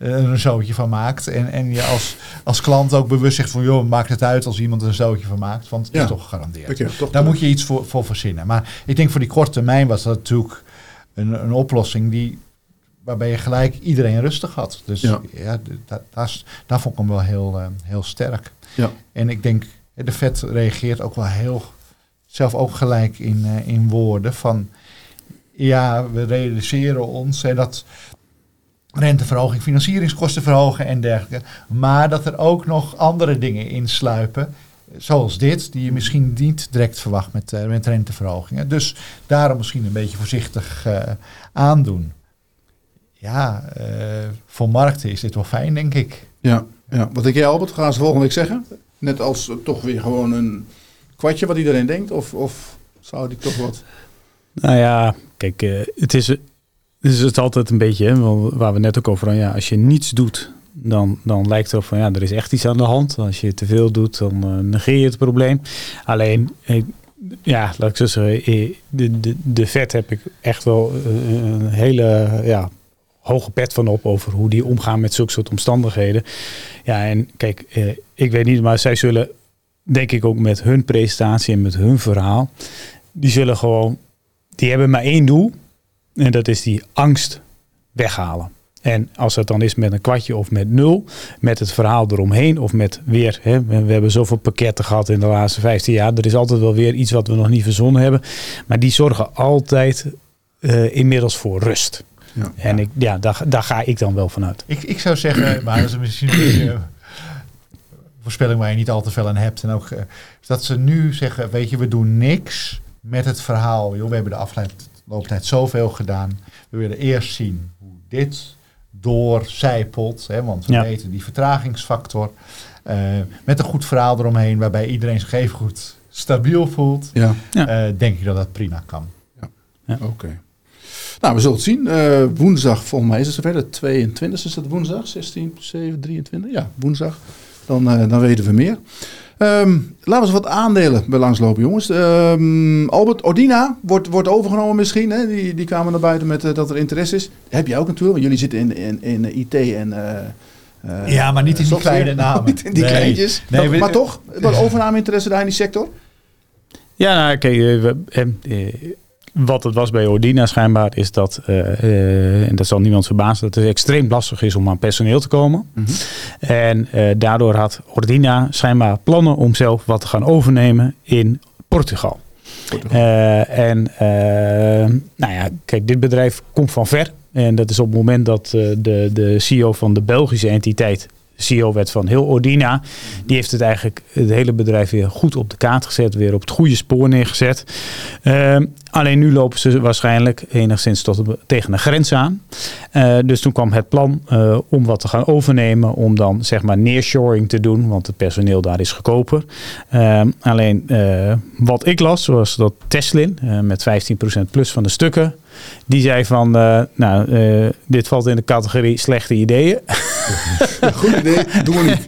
een zootje van maakt. En, en je als, als klant ook bewust zegt van joh, maakt het uit als iemand een zootje van maakt, want Ja. is toch gegarandeerd. Dat je toch Daar moet je iets voor, voor verzinnen. Maar ik denk voor die korte termijn was dat natuurlijk een, een oplossing die, waarbij je gelijk iedereen rustig had. Dus Ja. ja, d- da- daar, is- daar vond ik hem wel heel, eh, heel sterk. Ja. En ik denk, eh, de Fed reageert ook wel heel, zelf ook gelijk in, eh, in woorden van, ja, we realiseren ons hè, dat renteverhoging, financieringskosten verhogen en dergelijke. Maar dat er ook nog andere dingen insluipen. Zoals dit, die je misschien niet direct verwacht met, eh, met renteverhogingen. Dus daarom misschien een beetje voorzichtig eh, aandoen. Ja, eh, voor markten is dit wel fijn, denk ik. Ja, ja. Wat denk jij Albert? Gaan ze volgende week zeggen? Net als toch weer gewoon een kwartje wat iedereen denkt? Of, of zou die toch wat... Nou ja, kijk, het is, het is altijd een beetje, hè, waar we net ook over hadden. Ja, als je niets doet, dan, dan lijkt het erop van ja, er is echt iets aan de hand. Als je te veel doet, dan eh, negeer je het probleem. Alleen, eh, ja, laat ik zo zeggen, eh, de, de, de vet heb ik echt wel een hele ja, hoge pet van op over hoe die omgaan met zulke soort omstandigheden. Ja, en kijk, ik weet niet, maar zij zullen, denk ik ook met hun presentatie en met hun verhaal, die zullen gewoon die hebben maar één doel. En dat is die angst weghalen. En als het dan is met een kwartje of met nul, met het verhaal eromheen of met weer, hè, we hebben zoveel pakketten gehad in de laatste 15 jaar. Er is altijd wel weer iets wat we nog niet verzonnen hebben. Maar die zorgen altijd eh, inmiddels voor rust. Ja. En ik, ja, daar, daar ga ik dan wel vanuit. Ik, ik zou zeggen, *clears throat* maar dat is misschien een beetje een voorspelling waar je niet al te veel aan hebt. En ook eh, dat ze nu zeggen, weet je, we doen niks met het verhaal. Joh, we hebben de afgelopen tijd zoveel gedaan. We willen eerst zien hoe dit doorcijpelt. Hè, want we Ja. weten die vertragingsfactor. eh, met een goed verhaal eromheen, waarbij iedereen zich even goed stabiel voelt. Ja, Ja. eh, denk ik dat dat prima kan. oké. Nou, we zullen het zien. Eh, woensdag, volgens mij is het zover. De 22 is het woensdag, 16, 7, 23. Ja, woensdag. Dan, eh, dan weten we meer. Ehm, laten we eens wat aandelen bij langslopen, jongens. Ehm, Albert Ordina wordt, wordt overgenomen misschien. Hè? Die, die kwamen naar buiten met eh, dat er interesse is. Heb jij ook natuurlijk, want jullie zitten in, in, in IT en... eh, eh, Ja, maar niet in die kleine *laughs* namen. niet in die Nee. kleintjes. Nee, Dat- we- maar toch, wat *laughs* overname-interesse daar in die sector? Ja, nou, kijk, wat het was bij Ordina schijnbaar is dat, eh, eh, en dat zal niemand verbazen, dat het extreem lastig is om aan personeel te komen. En eh, daardoor had Ordina schijnbaar plannen om zelf wat te gaan overnemen in Portugal. En nou ja, kijk, dit bedrijf komt van ver. En dat is op het moment dat de, de CEO van de Belgische entiteit CEO werd van heel Ordina. Die heeft het eigenlijk het hele bedrijf weer goed op de kaart gezet. Weer op het goede spoor neergezet. Ehm, alleen nu lopen ze waarschijnlijk enigszins tot de- tegen een grens aan. Eh, dus toen kwam het plan eh, om wat te gaan overnemen. Om dan zeg maar nearshoring te doen. Want het personeel daar is goedkoper. Ehm, alleen eh, wat ik las was dat Teslin met 15% plus van de stukken. Die zei van, nou, dit valt in de categorie slechte ideeën. *laughs* *laughs* Goed idee, doen we niet.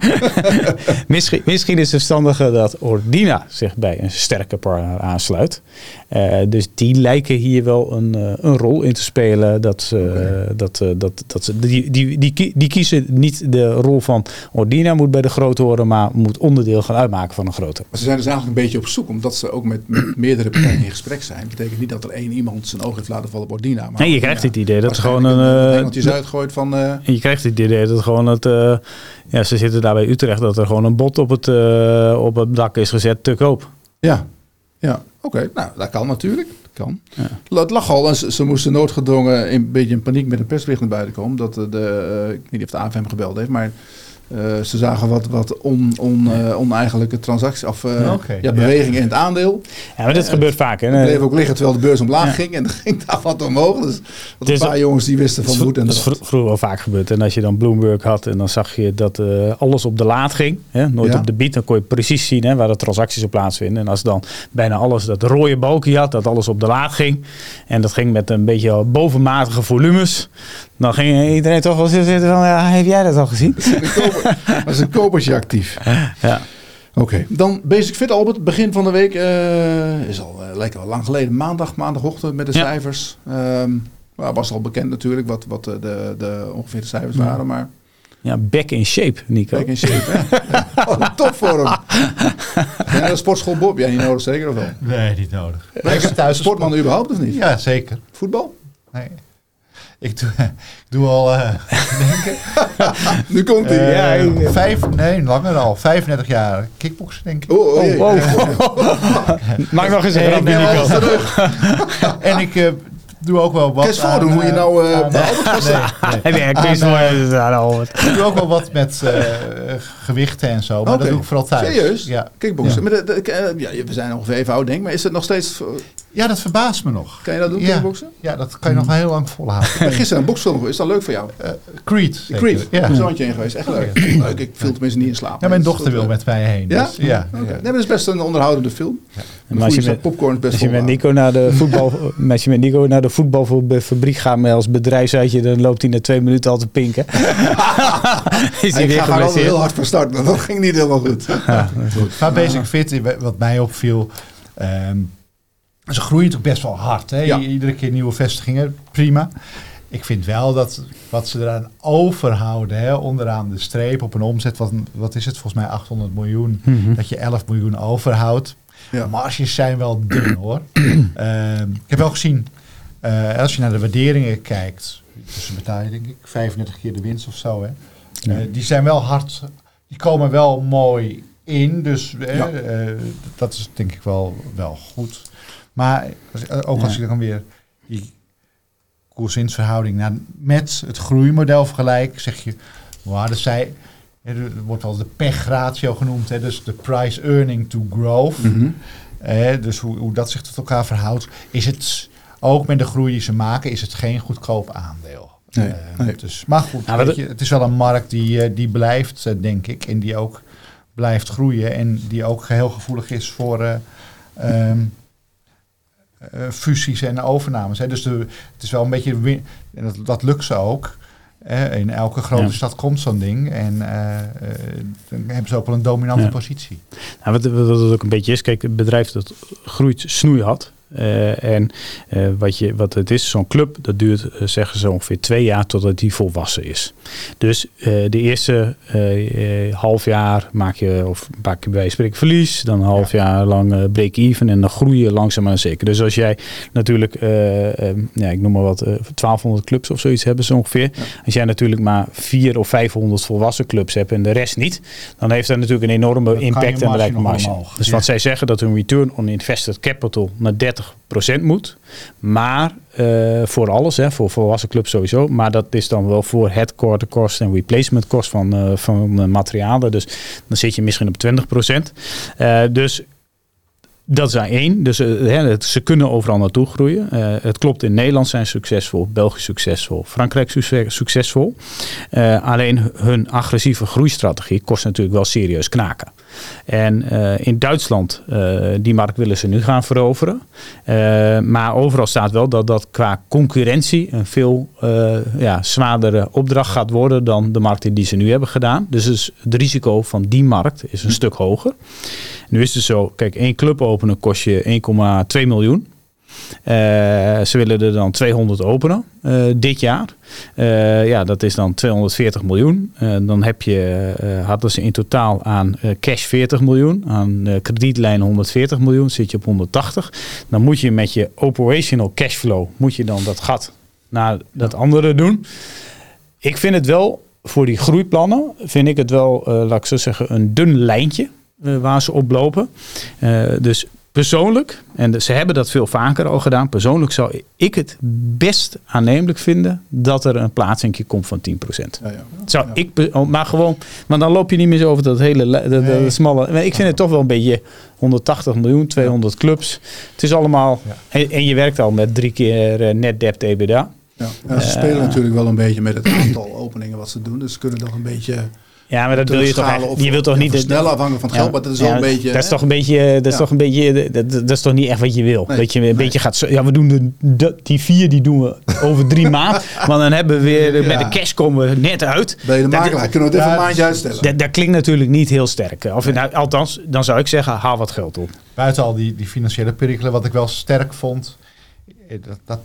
*laughs* misschien, misschien is het verstandiger dat Ordina zich bij een sterke partner aansluit. Eh, dus die lijken hier wel een, eh, een rol in te spelen. Dat, ze, dat, dat, dat ze, die, die, die, kie- die kiezen niet de rol van Ordina moet bij de grote horen, maar moet onderdeel gaan uitmaken van een grote. Maar ze zijn dus eigenlijk een beetje op zoek, omdat ze ook met, met meerdere partijen in gesprek zijn. Dat betekent niet dat er één iemand zijn oog heeft laten vallen op Ordina. Maar Nee, je krijgt het idee dat ze gewoon een... eh, engeltjes uitgooit van... je krijgt het idee dat gewoon het, eh, ja, ze zitten daar bij Utrecht, dat er gewoon een bot op het, eh, op het dak is gezet te koop. ja, ja Oké, nou, dat kan natuurlijk. Dat kan. Het lag al en ze, ze moesten noodgedwongen in, een beetje in paniek met een persbericht naar buiten komen. Dat de, uh, ik weet niet of de AFM gebeld heeft, maar uh, ze zagen wat, wat on, on, uh, oneigenlijke transacties of uh, okay, ja, bewegingen ja. in het aandeel. Ja, maar dit gebeurt vaak. Hè? Het bleef ook liggen terwijl de beurs omlaag ja. ging en *laughs* er ging daar wat omhoog. Dus dat een paar jongens die wisten van moet. En dat is vro vroeger wel vaak gebeurd. En als je dan Bloomberg had en dan zag je dat alles op de laad ging, hè? nooit op de bied, dan kon je precies zien hè, waar de transacties op plaatsvinden. En als dan bijna alles dat rode balkje had, dat alles op de laad ging en dat ging met een beetje bovenmatige volumes, dan ging iedereen toch wel zitten van, ja, heb jij dat al gezien? Dat is een *laughs* kopertje actief. Ja. Oké, okay. dan Basic Fit Albert. Begin van de week uh, is al uh, lekker al lang geleden. Maandag, maandagochtend met de ja. cijfers. Um, well, was al bekend natuurlijk wat, wat de, de, de ongeveer de cijfers ja. waren, maar... Ja, back in shape, Nico. Back in shape, hè? *laughs* oh, topvorm. ja, de sportschool Bob, jij niet nodig zeker of wel? Nee, niet nodig. Ben je thuis sportman sport. überhaupt of niet? Ja, zeker. Voetbal? Nee. Ik doe, *laughs* ik doe al, uh, *laughs* denken. *laughs* nu komt hij. Uh, ja, vijf, nee, langer al. 35 jaar kickboksen, denk ik. Oh, oh, oh, oh. Maak nog eens een grapje, Nico. en ik uh, doe ook wel wat. Kees voordoen hoe je nou uh, aan, nee, nee, nee, Kees voor Ik doe ook wel wat met uh, gewichten en zo, maar okay. dat doe ik vooral thuis. Serieus? Ja. Kickboksen. Ja. Maar de, de, ja, we zijn ongeveer even oud, denk ik. Maar is het nog steeds... Ja, dat verbaast me nog. Kan je dat doen, ja. kickboksen? Ja, dat kan je nog heel lang volhouden. Ik ben gisteren een boksfilm Is dat leuk voor jou? Uh, Creed. Zeker. Creed. Ja. Ik ben heen geweest. Echt leuk. leuk. Ik viel tenminste niet in slaap. Ja, mijn dochter wil met mij heen. Ja? Dus, ja. Okay. Nee, maar het is best een onderhoudende film. Ja. Maar als je, met, popcorn best als je met Nico naar de voetbal, *laughs* als je met Nico naar de voetbalfabriek gaat met als bedrijfsuitje, dan loopt hij na twee minuten al te pinken. *laughs* is hij weer ga er heel hard van start, maar dat ging niet helemaal goed. Ja, goed. Maar Basic Fit, wat mij opviel, um, ze groeien natuurlijk best wel hard. Hè? Ja. Iedere keer nieuwe vestigingen, prima. Ik vind wel dat wat ze eraan overhouden, hè, onderaan de streep op een omzet, wat, wat is het volgens mij 800 miljoen, mm -hmm. dat je 11 miljoen overhoudt. Ja. Marges zijn wel dun hoor. uh, *clears throat* ik heb wel gezien, uh, als je naar de waarderingen kijkt, dus betaal je denk ik 35 keer de winst of zo. Hè. Ja. Uh, die zijn wel hard, die komen wel mooi in. Dus ja. dat is denk ik wel, wel goed. Maar ook als je dan weer die koers-winstverhouding nou, met het groeimodel vergelijkt, zeg je, wow, dat zij, er wordt wel de pechratio genoemd, hè, dus de price earning to growth. Mm -hmm. eh, dus hoe, hoe dat zich tot elkaar verhoudt, is het ook met de groei die ze maken, is het geen goedkoop aandeel. Nee, uh, nee. Dus, maar goed, nou, weet je, het is wel een markt die, uh, die blijft, uh, denk ik, en die ook blijft groeien en die ook heel gevoelig is voor um, uh, fusies en overnames. Hè. Dus de, het is wel een beetje, win- en dat, dat lukt ze ook. Uh, in elke grote ja. stad komt zo'n ding en uh, dan hebben ze ook wel een dominante ja. positie. Nou, wat, wat het ook een beetje is, kijk, het bedrijf dat groeit snoeihard. Uh, en uh, wat, je, wat het is, zo'n club, dat duurt, uh, zeggen ze, ongeveer twee jaar totdat die volwassen is. Dus de eerste half jaar maak je, of maak je bij spreken verlies, dan een half ja. jaar lang break-even en dan groei je langzaam maar zeker. Dus als jij natuurlijk, ja, ik noem maar wat, 1200 clubs of zoiets hebben ze ongeveer. Ja. Als jij natuurlijk maar 400 of 500 volwassen clubs hebt en de rest niet, dan heeft dat natuurlijk een enorme impact en bereikt marge. Dus wat zij zeggen, dat hun return on invested capital naar 30 moet. Maar uh, voor alles, hè, voor volwassen clubs sowieso. Maar dat is dan wel voor headquarter kost en replacement kost van, uh, van uh, materialen. Dus dan zit je misschien op 20% dus dat is één. Dus hè, ze kunnen overal naartoe groeien. het klopt, in Nederland zijn succesvol, België succesvol, Frankrijk succesvol. alleen hun agressieve groeistrategie kost natuurlijk wel serieus knaken. En uh, in Duitsland, uh, die markt willen ze nu gaan veroveren. Uh, maar overal staat wel dat dat qua concurrentie een veel ja, zwaardere opdracht gaat worden dan de markten die ze nu hebben gedaan. Dus het risico van die markt is een stuk hoger. Nu is het zo, kijk, één club openen kost je 1,2 miljoen. Uh, ze willen er dan 200 openen uh, dit jaar. Uh, ja, dat is dan 240 miljoen. dan heb je, hadden ze in totaal aan cash 40 miljoen, aan kredietlijn 140 miljoen, zit je op 180. Dan moet je met je operational cashflow, moet je dan dat gat naar dat andere doen. Ik vind het wel, voor die groeiplannen, vind ik het wel, laat ik zo zeggen, een dun lijntje waar ze op lopen. dus persoonlijk, en ze hebben dat veel vaker al gedaan, persoonlijk zou ik het best aannemelijk vinden dat er een plaatsingje komt van 10%. Ja, ja. Zou ik, oh, maar gewoon, want dan loop je niet meer zo over dat hele le- dat, dat Nee. smalle. Ik vind het toch wel een beetje 180 miljoen, 200 clubs. Het is allemaal, en, en je werkt al met drie keer eh, net debt EBITDA. Ja. Ze spelen natuurlijk wel een beetje met het aantal openingen wat ze doen. Dus ze kunnen nog een beetje Ja, maar dat wil je toch of- Je wilt toch niet de- versnellen afhankelijk van het Ja, geld, maar dat is wel een beetje... Dat is toch een beetje. Dat is Ja. toch een beetje. Dat, dat is toch niet echt wat je wil. Nee, dat je een nee. beetje gaat. Ja, we doen de, de- die vier die doen we over drie *laughs* maanden. Want dan hebben we weer met de cash komen we net uit. Ben je de Dat- makelaar? Kunnen we het even een maandje uitstellen? Dat, dat klinkt natuurlijk niet heel sterk. Of, nou, althans, dan zou ik zeggen, haal wat geld op. Buiten al die, die financiële perikelen, wat ik wel sterk vond, eh, dat, dat,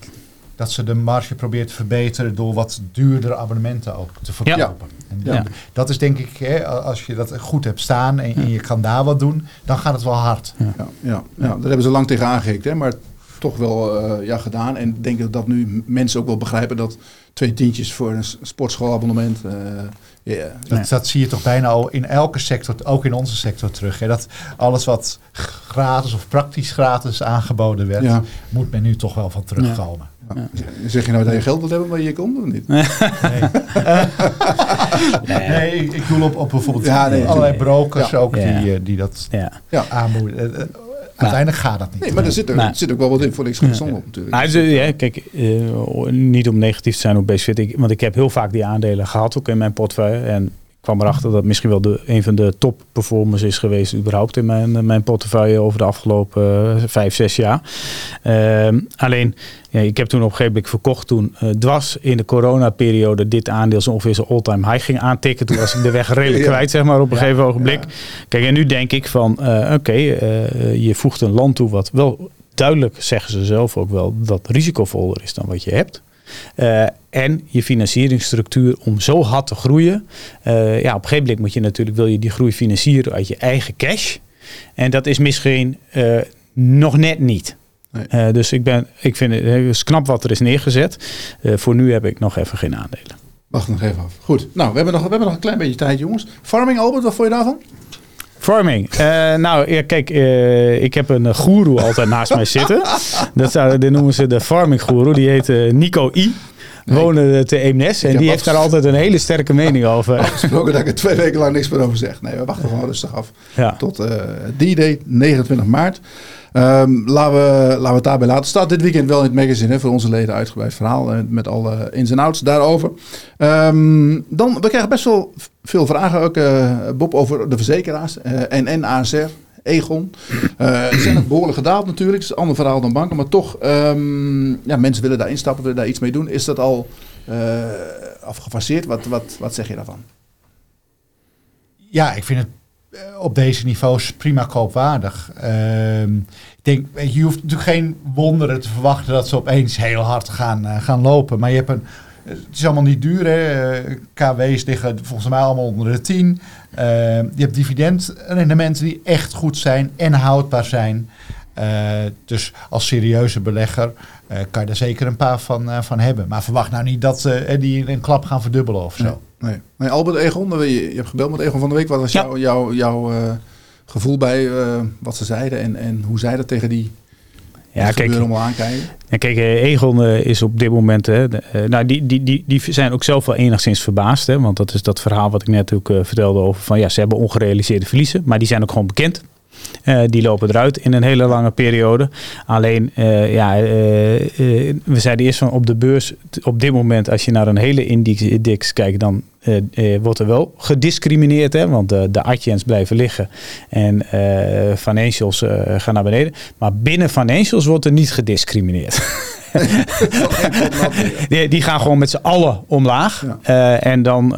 dat ze de marge probeert te verbeteren door wat duurdere abonnementen ook te verkopen. En Ja. Dat is denk ik, hè, als je dat goed hebt staan en, en je kan daar wat doen, dan gaat het wel hard. Ja, ja, ja, daar hebben ze lang tegen aangehikt, hè, maar toch wel eh, ja, gedaan. En ik denk dat nu mensen ook wel begrijpen dat twee tientjes voor een sportschoolabonnement. eh, ja, Dat, dat zie je toch bijna al in elke sector, ook in onze sector terug. Hè? Dat alles wat gratis of praktisch gratis aangeboden werd, Ja. moet men nu toch wel van terugkomen. ja. Zeg je nou dat je geld wilt hebben waar je komt of niet? Nee, nee ik, ik doe op, op bijvoorbeeld Ja, nee, allerlei nee. brokers Ja. ook Ja. die, eh, die dat Ja. Ja. aanmoedigen. Eh, eh, Uiteindelijk gaat dat niet. Nee, maar er zit, er, Nou. zit ook wel wat in voor niks gezond op natuurlijk. Nou, dus, ja, kijk, niet om negatief te zijn op BSFIT. Ik, want ik heb heel vaak die aandelen gehad, ook in mijn portefeuille. En kwam erachter dat het misschien wel de, een van de top performers is geweest überhaupt in mijn, eh, mijn portefeuille over de afgelopen eh, vijf, zes jaar. Ehm, alleen, ja, ik heb toen op een gegeven moment verkocht toen eh, dwars in de coronaperiode dit aandeel zo ongeveer zijn all-time high ging aantikken. Toen was ik de weg redelijk *laughs* Ja. kwijt, zeg maar, op een Ja. gegeven ogenblik. Kijk, en nu denk ik van, oké, je voegt een land toe wat wel duidelijk, zeggen ze zelf ook wel, dat risicovoller is dan wat je hebt. Eh, en je financieringsstructuur om zo hard te groeien. eh, ja, op een gegeven moment moet je natuurlijk, wil je die groei financieren uit je eigen cash. En dat is misschien eh, nog net niet. Nee. Dus ik, ben, ik vind het het is knap wat er is neergezet. Voor nu heb ik nog even geen aandelen. Wacht nog even af. Goed. Nou, we hebben nog, we hebben nog een klein beetje tijd, jongens. Farming, Albert, wat vond je daarvan? Farming. Eh, nou, ja, kijk, eh, ik heb een uh, goeroe altijd naast mij zitten. Dat, zou, noemen ze de farming goeroe. Die heet eh, Nico I. Wonen te Eemnes. En die heeft daar altijd een hele sterke mening over. Gesproken dat ik er twee weken lang niks meer over zeg. Nee, we wachten gewoon rustig af. Ja. Tot eh D-Day, 29 maart. Ehm, laten, we, het daarbij laten. Staat dit weekend wel in het magazine hè, voor onze leden uitgebreid verhaal. eh, met alle ins en outs daarover. Ehm, dan, we krijgen best wel veel vragen ook, eh, Bob, over de verzekeraars. eh NN, ASR, Egon. Die zijn *clears throat* behoorlijk gedaald natuurlijk. Het is een ander verhaal dan banken. Maar toch, ehm, ja, mensen willen daar instappen, willen daar iets mee doen. Is dat al eh afgefaseerd? Wat, wat, wat zeg je daarvan? Ja, ik vind het op deze niveaus prima koopwaardig. Ehm, ik denk, je, hoeft natuurlijk geen wonderen te verwachten dat ze opeens heel hard gaan, eh, gaan lopen. Maar je hebt een, het is allemaal niet duur. Hè? Eh, KW's liggen volgens mij allemaal onder de 10. Ehm, je hebt dividendrendementen die echt goed zijn en houdbaar zijn. Eh, dus als serieuze belegger eh, kan je daar zeker een paar van, eh, van hebben. Maar verwacht nou niet dat eh, die in een klap gaan verdubbelen of zo. Nee. Nee. nee, Albert Egon, je, je hebt gebeld met Egon van de Week. Wat was Ja. jouw eh, gevoel bij eh, wat ze zeiden en, en hoe zij dat tegen die Ja, kijk, allemaal aankijken? Ja, kijk, Egon is op dit moment, hè, de, nou, die, die, die, die zijn ook zelf wel enigszins verbaasd. Hè, want dat is dat verhaal wat ik net ook eh, vertelde over van ja, ze hebben ongerealiseerde verliezen, maar die zijn ook gewoon bekend. Eh, die lopen eruit in een hele lange periode. Alleen, eh, ja, eh, we zeiden eerst van op de beurs, op dit moment, als je naar een hele index, kijkt, dan wordt er wel gediscrimineerd. Hè, want de, de Adjens blijven liggen en financials gaan naar beneden. Maar binnen financials wordt er niet gediscrimineerd. *laughs* *laughs* die, die gaan gewoon met z'n allen omlaag. Ja. En dan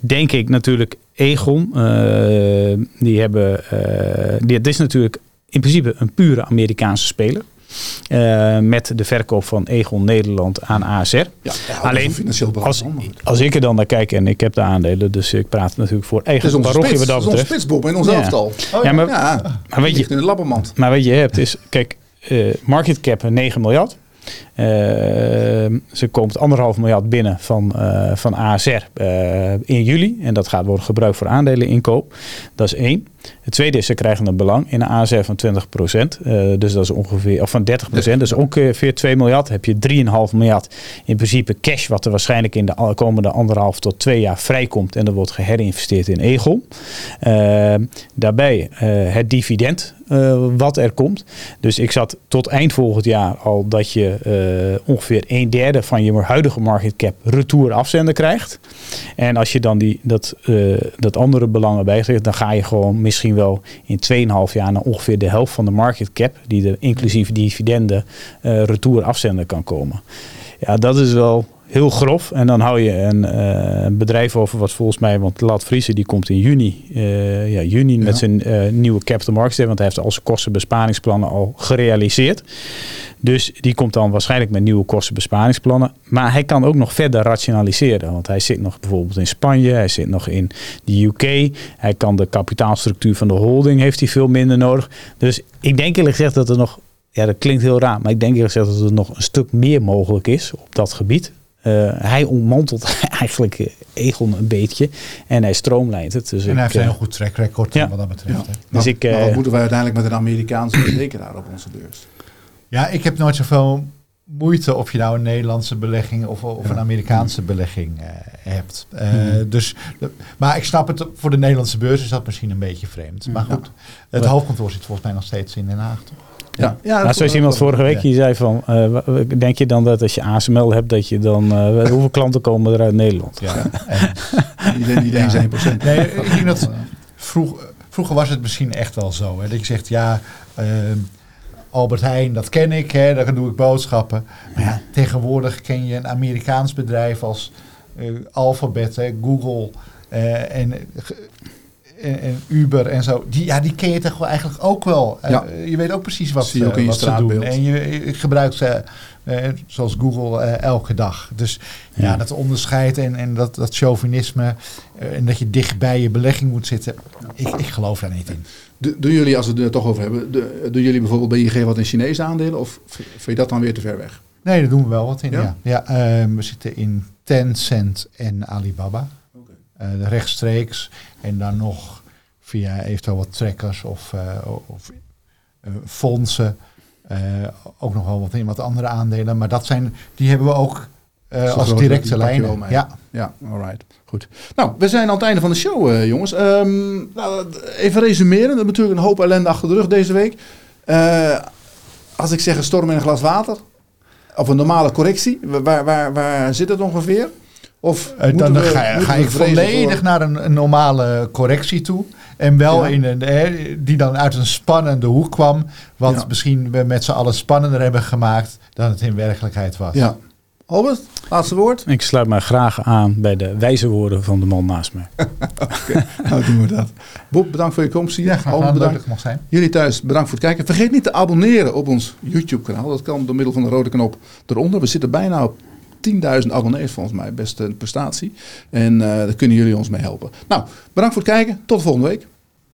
denk ik natuurlijk Egon. eh, die hebben. eh die, dit is natuurlijk in principe een pure Amerikaanse speler. Eh, met de verkoop van Egon Nederland aan ASR. Ja, ja, Alleen. Als, als ik er dan naar kijk en ik heb de aandelen, dus ik praat natuurlijk voor is eigen parochie wat het dat is betreft. spitsbob in ons Ja. elftal. ja, maar, Ja, maar weet je, maar wat je hebt is, kijk, market cap 9 miljard. Eh, ze komt anderhalf miljard binnen van, uh, van ASR uh, in juli. En dat gaat worden gebruikt voor aandeleninkoop. Dat is één. Het tweede is, ze krijgen een belang in een ASR van 20% Uh, dus dat is ongeveer, of van 30% Dus ongeveer 2 miljard. Heb je 3,5 miljard in principe cash, wat er waarschijnlijk in de komende anderhalf tot twee jaar vrijkomt. En dat wordt geherinvesteerd in Egel. Uh, daarbij het dividend uh, wat er komt. Dus ik zat tot eind volgend jaar al dat je ongeveer een derde van je huidige market cap retour afzender krijgt. En als je dan die, dat, dat andere belangen bijzegt, dan ga je gewoon misschien wel in 2,5 jaar naar ongeveer de helft van de market cap, die er inclusief dividenden retour afzender kan komen. Ja, dat is wel heel grof. En dan hou je een, uh, bedrijf over wat volgens mij, want Laat Friese die komt in juni, uh, ja, juni met zijn uh, nieuwe Capital Markets Day, want hij heeft al zijn kostenbesparingsplannen al gerealiseerd. Dus die komt dan waarschijnlijk met nieuwe kostenbesparingsplannen. Maar hij kan ook nog verder rationaliseren. Want hij zit nog bijvoorbeeld in Spanje, hij zit nog in de UK. Hij kan de kapitaalstructuur van de holding, heeft hij veel minder nodig. Dus ik denk eerlijk gezegd dat er nog ja, dat klinkt heel raar, maar ik denk eerlijk gezegd dat er nog een stuk meer mogelijk is op dat gebied. Uh, hij ontmantelt *laughs* eigenlijk Egon een beetje en hij stroomlijnt het. Dus en hij heeft een heel goed track record ja. wat dat betreft. Ja. Dus ik, uh, wat moeten wij uiteindelijk met een Amerikaanse verzekeraar op onze beurs? Ja, ik heb nooit zoveel moeite of je nou een Nederlandse belegging of, of ja. een Amerikaanse belegging hebt. Dus, maar ik snap het, voor de Nederlandse beurs is dat misschien een beetje vreemd. Maar goed, het hoofdkantoor zit volgens mij nog steeds in Den Haag, toch? Ja, ja nou, zoals iemand vorige week die zei van, uh, denk je dan dat als je ASML hebt, dat je dan, uh, *laughs* hoeveel klanten komen er uit Nederland? Ja, *laughs* en, die denkt 1%. Nee, ik denk dat vroeg, vroeger was het misschien echt wel zo. Hè, dat je zegt, ja, uh, Albert Heijn, dat ken ik, hè, daar doe ik boodschappen. Maar ja, tegenwoordig ken je een Amerikaans bedrijf als Alphabet, hè, Google en en, en, Uber en zo, die, ja, die ken je toch wel eigenlijk ook wel. Ja. Uh, je weet ook precies wat, Zie je ook in je wat ze doen. En je, je gebruikt ze, uh, zoals Google, uh, elke dag. Dus ja, ja dat onderscheid en, en dat, dat chauvinisme en dat je dicht bij je belegging moet zitten, ik, ik geloof daar niet in. doen jullie, als we het er toch over hebben, doen jullie bijvoorbeeld bij ING wat in Chinese aandelen of vind je dat dan weer te ver weg? Nee, daar doen we wel wat in. Ja? Ja, ehm, we zitten in Tencent en Alibaba. Uh, rechtstreeks. En dan nog via eventueel wat trekkers of, uh, of uh, fondsen. ook nog wel wat in wat andere aandelen. Maar dat zijn, die hebben we ook als directe lijnen. Ja, ja alright. Goed. Nou, we zijn aan het einde van de show, jongens. Um, nou, even resumeren. We hebben natuurlijk een hoop ellende achter de rug deze week. als ik zeg een storm in een glas water. Of een normale correctie. Waar, waar, waar zit het ongeveer? Of uh, dan we, ga, ga ik volledig voor... naar een, een, normale correctie toe. En wel ja. in een, hè, die dan uit een spannende hoek kwam. Wat ja. misschien we met z'n allen spannender hebben gemaakt dan het in werkelijkheid was. Ja. Albert, laatste woord. Ik sluit mij graag aan bij de wijze woorden van de man naast mij. *laughs* Oké, okay, nou doen we dat. Bob, bedankt voor je komst hier. Ja, graag gedaan, bedankt. Mag zijn. Jullie thuis, bedankt voor het kijken. Vergeet niet te abonneren op ons YouTube kanaal. Dat kan door middel van de rode knop eronder. We zitten bijna op 10.000 abonnees volgens mij. Best een prestatie. En uh, daar kunnen jullie ons mee helpen. Nou, bedankt voor het kijken. Tot de volgende week.